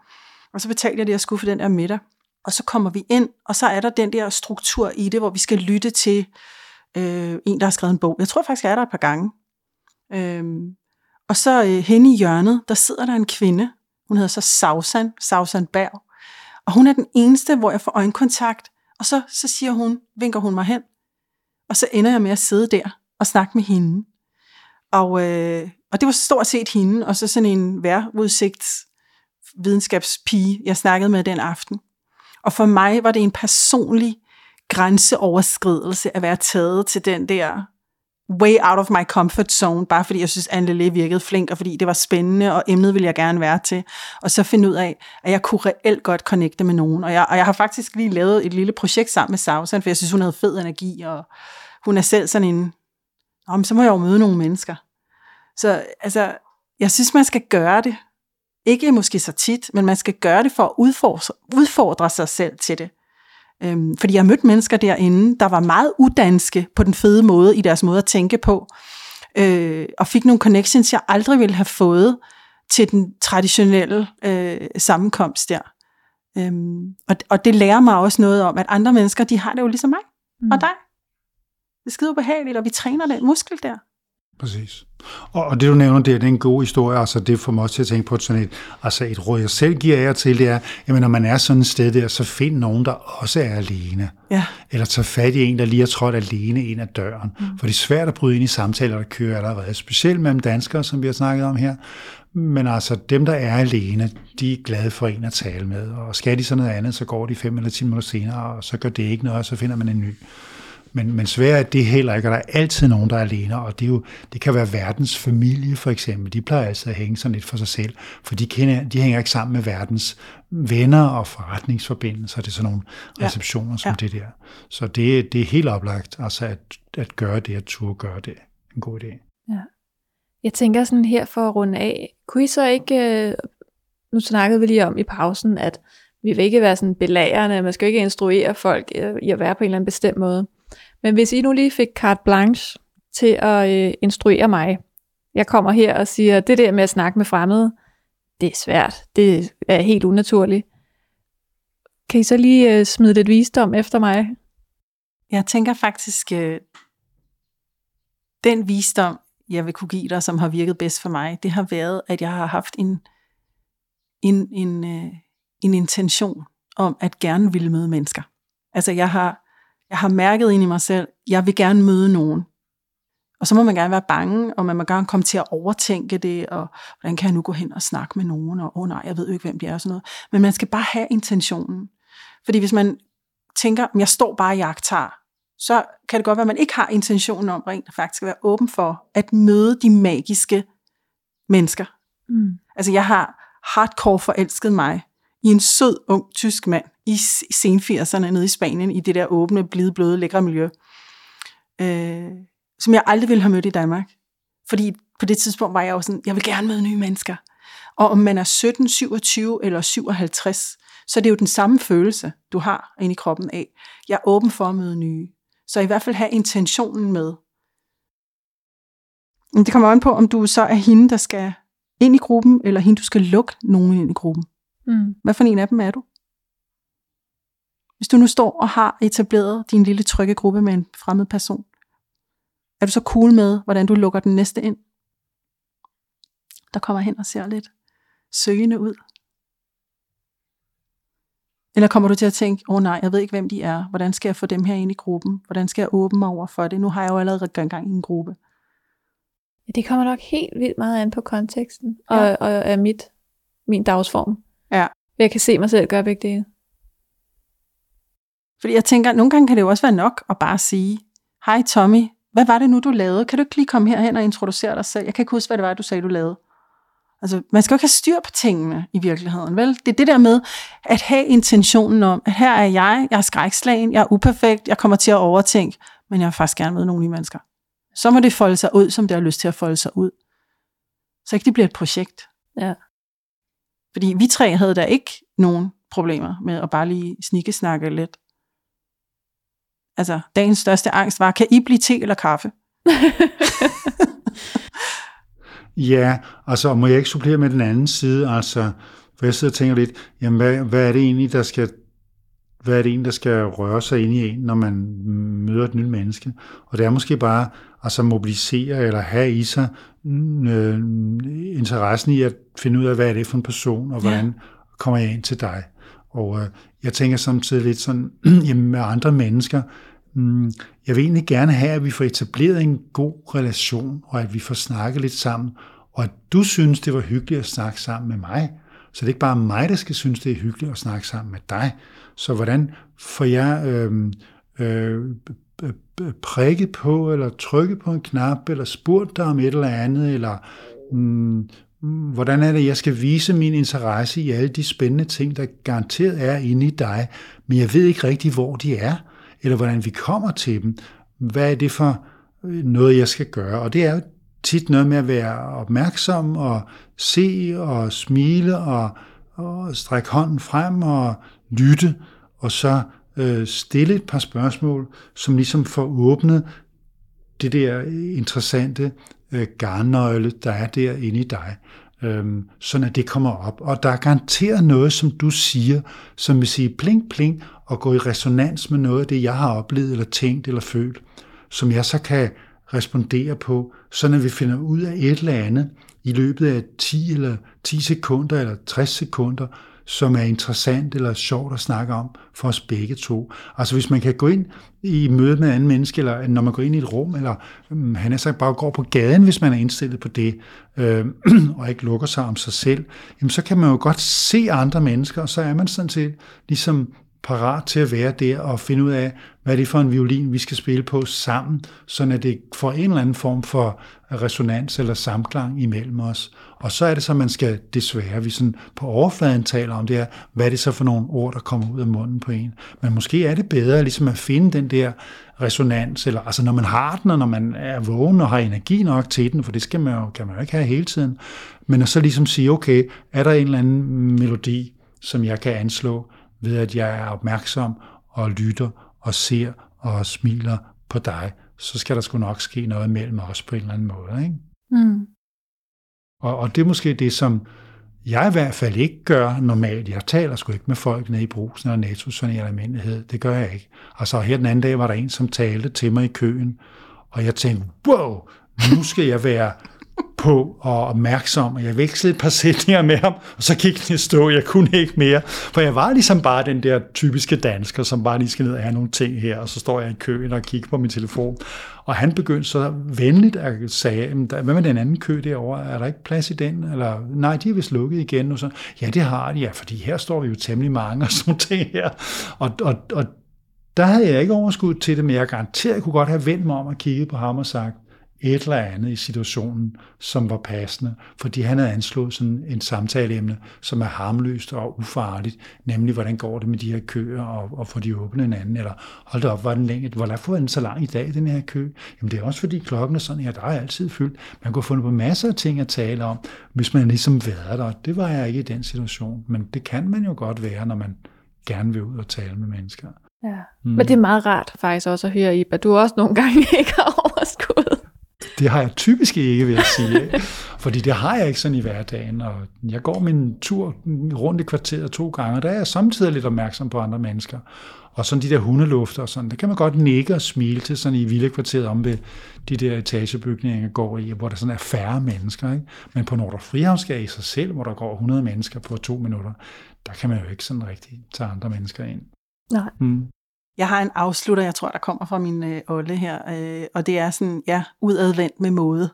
Og så betalte jeg det, jeg skulle for den der middag. Og så kommer vi ind, og så er der den der struktur i det, hvor vi skal lytte til Øh, en, der har skrevet en bog. Jeg tror faktisk, jeg er der et par gange. Øh, og så øh, henne i hjørnet, der sidder der en kvinde. Hun hedder så Sausan, Sausan Berg. Og hun er den eneste, hvor jeg får øjenkontakt. Og så, så siger hun, vinker hun mig hen. Og så ender jeg med at sidde der og snakke med hende. Og, øh, og det var stort set hende, og så sådan en vejrudsigts videnskabspige, jeg snakkede med den aften. Og for mig var det en personlig grænseoverskridelse at være taget til den der way out of my comfort zone, bare fordi jeg synes, Anne Lille virkede flink, og fordi det var spændende, og emnet ville jeg gerne være til. Og så finde ud af, at jeg kunne reelt godt connecte med nogen. Og jeg, og jeg har faktisk lige lavet et lille projekt sammen med Sausan, for jeg synes, hun havde fed energi, og hun er selv sådan en, om så må jeg jo møde nogle mennesker. Så altså, jeg synes, man skal gøre det. Ikke måske så tit, men man skal gøre det for at udfordre, udfordre sig selv til det. Øhm, fordi jeg har mødt mennesker derinde, der var meget udanske på den fede måde, i deres måde at tænke på, øh, og fik nogle connections, jeg aldrig ville have fået til den traditionelle øh, sammenkomst der. Øhm, og, og det lærer mig også noget om, at andre mennesker, de har det jo ligesom mig mm. og dig. Det er skide ubehageligt, og vi træner den muskel der. Præcis. Og, og det du nævner det er en god historie, altså det får mig også til at tænke på sådan et, altså et råd, jeg selv giver jer til, det er, jamen når man er sådan et sted der, så find nogen, der også er alene. Ja. Eller tag fat i en, der lige har trådt alene ind ad døren. Mm. For det er svært at bryde ind i samtaler, der kører allerede, specielt mellem danskere, som vi har snakket om her. Men altså, dem, der er alene, de er glade for en at tale med. Og skal de så noget andet, så går de fem eller ti minutter senere, og så gør det ikke noget, og så finder man en ny. Men, men svært er det heller ikke, og der er altid nogen, der er alene, og det, er jo, det kan være verdens familie for eksempel. De plejer altid at hænge sådan lidt for sig selv, for de, kender, de hænger ikke sammen med verdens venner og forretningsforbindelser. Det er sådan nogle ja. receptioner som ja. det der. Så det, det er helt oplagt altså at, at gøre det, at turde gøre det. En god idé. Ja. Jeg tænker sådan her for at runde af, kunne I så ikke, øh, nu snakkede vi lige om i pausen, at vi vil ikke være sådan belagerne, man skal ikke instruere folk i at være på en eller anden bestemt måde. Men hvis I nu lige fik carte blanche til at øh, instruere mig, jeg kommer her og siger, det der med at snakke med fremmede, det er svært, det er helt unaturligt. Kan I så lige øh, smide lidt visdom efter mig? Jeg tænker faktisk, øh, den visdom, jeg vil kunne give dig, som har virket bedst for mig, det har været, at jeg har haft en, en, en, øh, en intention om at gerne ville møde mennesker. Altså jeg har jeg har mærket ind i mig selv, jeg vil gerne møde nogen. Og så må man gerne være bange, og man må gerne komme til at overtænke det, og hvordan kan jeg nu gå hen og snakke med nogen, og åh oh, nej, jeg ved jo ikke, hvem de er, og sådan noget. Men man skal bare have intentionen. Fordi hvis man tænker, jeg står bare i jagtar, så kan det godt være, at man ikke har intentionen om rent faktisk at være åben for at møde de magiske mennesker. Mm. Altså jeg har hardcore forelsket mig i en sød, ung tysk mand i sen 80'erne nede i Spanien, i det der åbne, blide, bløde, lækre miljø, øh, som jeg aldrig ville have mødt i Danmark. Fordi på det tidspunkt var jeg jo sådan, jeg vil gerne møde nye mennesker. Og om man er 17, 27 eller 57, så er det jo den samme følelse, du har inde i kroppen af, jeg er åben for at møde nye. Så i hvert fald have intentionen med. Men det kommer an på, om du så er hende, der skal ind i gruppen, eller hende, du skal lukke nogen ind i gruppen. Mm. Hvad for en af dem er du? Hvis du nu står og har etableret din lille trygge gruppe med en fremmed person, er du så cool med, hvordan du lukker den næste ind? Der kommer hen og ser lidt søgende ud. Eller kommer du til at tænke, åh oh, nej, jeg ved ikke, hvem de er. Hvordan skal jeg få dem her ind i gruppen? Hvordan skal jeg åbne mig over for det? Nu har jeg jo allerede gang, gang i en gruppe. Ja, det kommer nok helt vildt meget an på konteksten og, ja. og, og mit, min dagsform. Ja. Jeg kan se mig selv gøre begge dele. Fordi jeg tænker, nogle gange kan det jo også være nok at bare sige, hej Tommy, hvad var det nu, du lavede? Kan du ikke lige komme herhen og introducere dig selv? Jeg kan ikke huske, hvad det var, du sagde, du lavede. Altså, man skal jo ikke have styr på tingene i virkeligheden, vel? Det er det der med at have intentionen om, at her er jeg, jeg er skrækslagen, jeg er uperfekt, jeg kommer til at overtænke, men jeg vil faktisk gerne med nogle nye mennesker. Så må det folde sig ud, som det har lyst til at folde sig ud. Så ikke det bliver et projekt. Ja. Fordi vi tre havde da ikke nogen problemer med at bare lige snikkesnakke lidt. Altså, dagens største angst var, kan I blive te eller kaffe? [laughs] ja, altså må jeg ikke supplere med den anden side, altså, for jeg sidder og tænker lidt, jamen hvad, hvad er det egentlig, der skal hvad er det en, der skal røre sig ind i en, når man møder et nyt menneske. Og det er måske bare altså mobilisere eller have i sig øh, interessen i at finde ud af, hvad er det for en person, og hvordan ja. kommer jeg ind til dig. Og øh, jeg tænker samtidig lidt sådan, [clears throat] jamen med andre mennesker, mm, jeg vil egentlig gerne have, at vi får etableret en god relation, og at vi får snakket lidt sammen, og at du synes, det var hyggeligt at snakke sammen med mig. Så det er ikke bare mig, der skal synes, det er hyggeligt at snakke sammen med dig. Så hvordan får jeg øh, øh, prikket på, eller trykket på en knap, eller spurgt dig om et eller andet, eller mm, hvordan er det, jeg skal vise min interesse i alle de spændende ting, der garanteret er inde i dig, men jeg ved ikke rigtig, hvor de er, eller hvordan vi kommer til dem. Hvad er det for øh, noget, jeg skal gøre? Og det er jo tit noget med at være opmærksom og se og smile og, og strække hånden frem og lytte, og så øh, stille et par spørgsmål, som ligesom får åbnet det der interessante øh, garnnøgle, der er der inde i dig, øh, sådan at det kommer op. Og der er garanteret noget, som du siger, som vil sige pling pling, og gå i resonans med noget af det, jeg har oplevet, eller tænkt, eller følt, som jeg så kan respondere på, sådan at vi finder ud af et eller andet i løbet af 10 eller 10 sekunder eller 60 sekunder, som er interessant eller sjovt at snakke om for os begge to. Altså hvis man kan gå ind i møde med en anden menneske, eller når man går ind i et rum, eller øhm, han er så bare går på gaden, hvis man er indstillet på det, øh, [clears throat] og ikke lukker sig om sig selv, jamen så kan man jo godt se andre mennesker, og så er man sådan set ligesom parat til at være der og finde ud af, hvad det er for en violin, vi skal spille på sammen, så at det får en eller anden form for resonans eller samklang imellem os. Og så er det så, man skal desværre, vi sådan på overfladen taler om det her, hvad er det så for nogle ord, der kommer ud af munden på en. Men måske er det bedre ligesom at finde den der resonans, eller altså når man har den, og når man er vågen og har energi nok til den, for det skal man jo, kan man jo ikke have hele tiden, men at så ligesom sige, okay, er der en eller anden melodi, som jeg kan anslå, ved at jeg er opmærksom og lytter og ser og smiler på dig, så skal der sgu nok ske noget mellem os på en eller anden måde. Ikke? Mm. Og, og det er måske det, som jeg i hvert fald ikke gør normalt. Jeg taler sgu ikke med folk nede i brusen eller netto sådan i almindelighed. Det gør jeg ikke. Og så her den anden dag var der en, som talte til mig i køen, og jeg tænkte, wow, nu skal jeg være på og opmærksom, og jeg vekslede et par sætninger med ham, og så gik den i stå, jeg kunne ikke mere, for jeg var ligesom bare den der typiske dansker, som bare lige skal ned og have nogle ting her, og så står jeg i køen og kigger på min telefon, og han begyndte så venligt at sige, hvad med den anden kø derovre, er der ikke plads i den? Eller, nej, de er vist lukket igen. Og så, ja, det har de, ja, fordi her står vi jo temmelig mange [laughs] og sådan ting her. Og, og, og der havde jeg ikke overskud til det, men jeg garanteret kunne godt have vendt mig om og kigget på ham og sagt, et eller andet i situationen, som var passende, fordi han havde anslået sådan en samtaleemne, som er harmløst og ufarligt, nemlig hvordan går det med de her køer, og, og får de åbnet en anden, eller hold da op, var den længe, hvor får den så lang i dag, den her kø? Jamen det er også fordi klokken er sådan, ja, der er altid fyldt. Man kunne fundet på masser af ting at tale om, hvis man ligesom været der. Det var jeg ikke i den situation, men det kan man jo godt være, når man gerne vil ud og tale med mennesker. Ja, mm. men det er meget rart faktisk også at høre, Iba. Du også nogle gange [laughs] ikke har overskud. Det har jeg typisk ikke, vil jeg sige. Fordi det har jeg ikke sådan i hverdagen. Og jeg går min tur rundt i kvarteret to gange, og der er jeg samtidig lidt opmærksom på andre mennesker. Og sådan de der hundelufter og sådan, det kan man godt nikke og smile til sådan i vilde kvarteret om ved de der etagebygninger går i, hvor der sådan er færre mennesker. Ikke? Men på Nordre Frihavnsgade i sig selv, hvor der går 100 mennesker på to minutter, der kan man jo ikke sådan rigtig tage andre mennesker ind. Nej. Mm. Jeg har en afslutter, jeg tror, der kommer fra min øh, Olle her, øh, og det er sådan, ja, udadvendt med måde.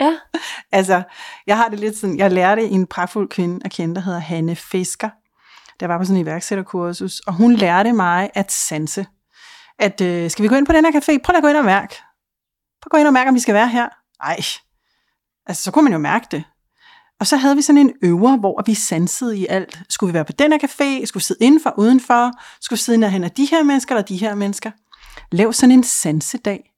ja. [laughs] altså, jeg har det lidt sådan, jeg lærte en pragtfuld kvinde at kende, der hedder Hanne Fisker, der var på sådan en iværksætterkursus, og hun lærte mig at sanse. At, øh, skal vi gå ind på den her café? Prøv at gå ind og mærke. Prøv at gå ind og mærke, om vi skal være her. Ej, altså så kunne man jo mærke det. Og så havde vi sådan en øver, hvor vi sansede i alt. Skulle vi være på den her café? Skulle vi sidde indenfor, udenfor? Skulle vi sidde nærhen af de her mennesker, eller de her mennesker? Lav sådan en sansedag,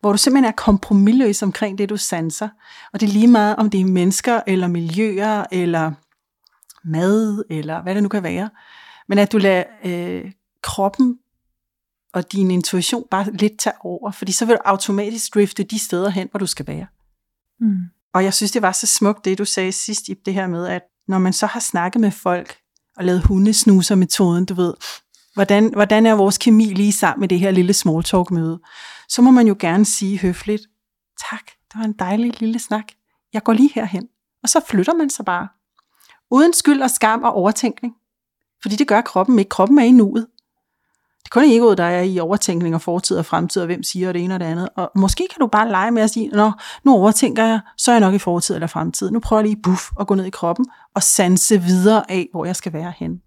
hvor du simpelthen er kompromilløs omkring det, du sanser. Og det er lige meget, om det er mennesker, eller miljøer, eller mad, eller hvad det nu kan være. Men at du lader øh, kroppen og din intuition bare lidt tage over, fordi så vil du automatisk drifte de steder hen, hvor du skal være. Mm. Og jeg synes, det var så smukt, det du sagde sidst i det her med, at når man så har snakket med folk og lavet hundesnuser-metoden, du ved, hvordan, hvordan er vores kemi lige sammen med det her lille small talk møde, så må man jo gerne sige høfligt, tak, det var en dejlig lille snak. Jeg går lige herhen. Og så flytter man sig bare. Uden skyld og skam og overtænkning. Fordi det gør kroppen ikke. Kroppen er i nuet. Det er kun egoet, der er i overtænkning og fortid og fremtid, og hvem siger det ene og det andet. Og måske kan du bare lege med at sige, Nå, nu overtænker jeg, så er jeg nok i fortid eller fremtid. Nu prøver jeg lige buff at gå ned i kroppen og sanse videre af, hvor jeg skal være hen.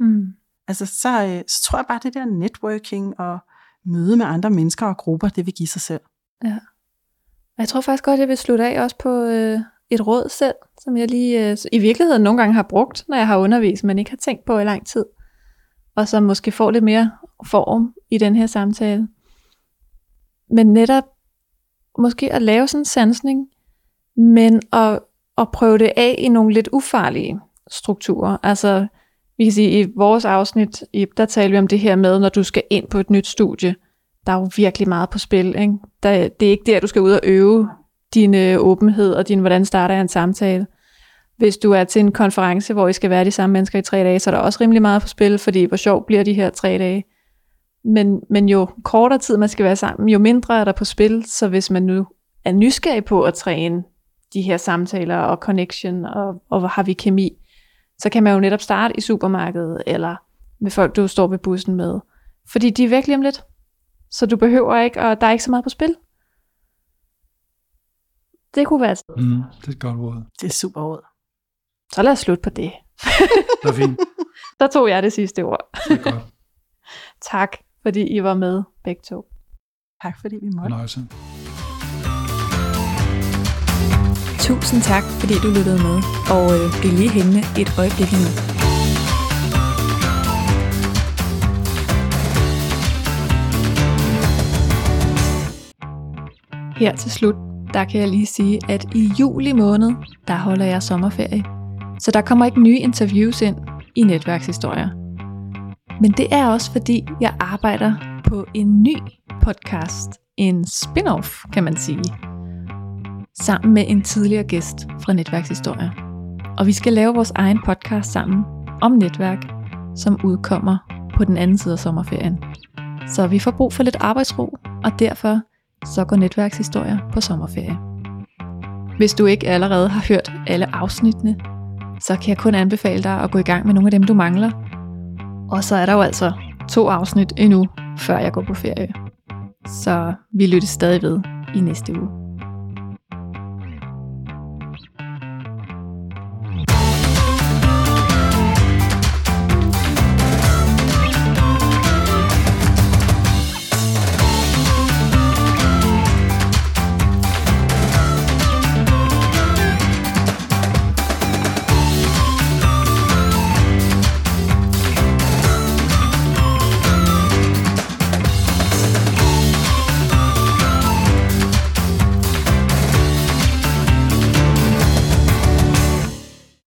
Mm. Altså, så, øh, så tror jeg bare, det der networking og møde med andre mennesker og grupper, det vil give sig selv. Ja. Og jeg tror faktisk godt, jeg vil slutte af også på øh, et råd selv, som jeg lige øh, i virkeligheden nogle gange har brugt, når jeg har undervist, men ikke har tænkt på i lang tid. Og som måske får lidt mere form i den her samtale. Men netop måske at lave sådan en sansning, men at, at prøve det af i nogle lidt ufarlige strukturer. Altså, vi kan sige, i vores afsnit, der taler vi om det her med, når du skal ind på et nyt studie, der er jo virkelig meget på spil. Ikke? Der, det er ikke der, du skal ud og øve din øh, åbenhed og din, hvordan starter jeg en samtale. Hvis du er til en konference, hvor I skal være de samme mennesker i tre dage, så er der også rimelig meget på spil, fordi hvor sjov bliver de her tre dage. Men, men jo kortere tid man skal være sammen, jo mindre er der på spil, så hvis man nu er nysgerrig på at træne de her samtaler og connection, og, og har vi kemi, så kan man jo netop starte i supermarkedet, eller med folk, du står ved bussen med. Fordi de er virkelig om lidt. Så du behøver ikke, og der er ikke så meget på spil. Det kunne være et sted. Mm, det er et godt råd. Det er super råd. Så lad os slutte på det. [laughs] Det er fint. [laughs] Der tog jeg det sidste ord. Det er godt. [laughs] tak, fordi I var med begge to. Tak fordi vi måtte. Fornøjelse. Tusind tak, fordi du lyttede med, og øh, bliv lige hængende et øjeblik nu. Her til slut, der kan jeg lige sige, at i juli måned, der holder jeg sommerferie. Så der kommer ikke nye interviews ind i netværkshistorier. Men det er også fordi, jeg arbejder på en ny podcast. En spin-off, kan man sige sammen med en tidligere gæst fra Netværkshistorier. Og vi skal lave vores egen podcast sammen om netværk, som udkommer på den anden side af sommerferien. Så vi får brug for lidt arbejdsro, og derfor så går Netværkshistorier på sommerferie. Hvis du ikke allerede har hørt alle afsnittene, så kan jeg kun anbefale dig at gå i gang med nogle af dem, du mangler. Og så er der jo altså to afsnit endnu, før jeg går på ferie. Så vi lyttes stadig ved i næste uge.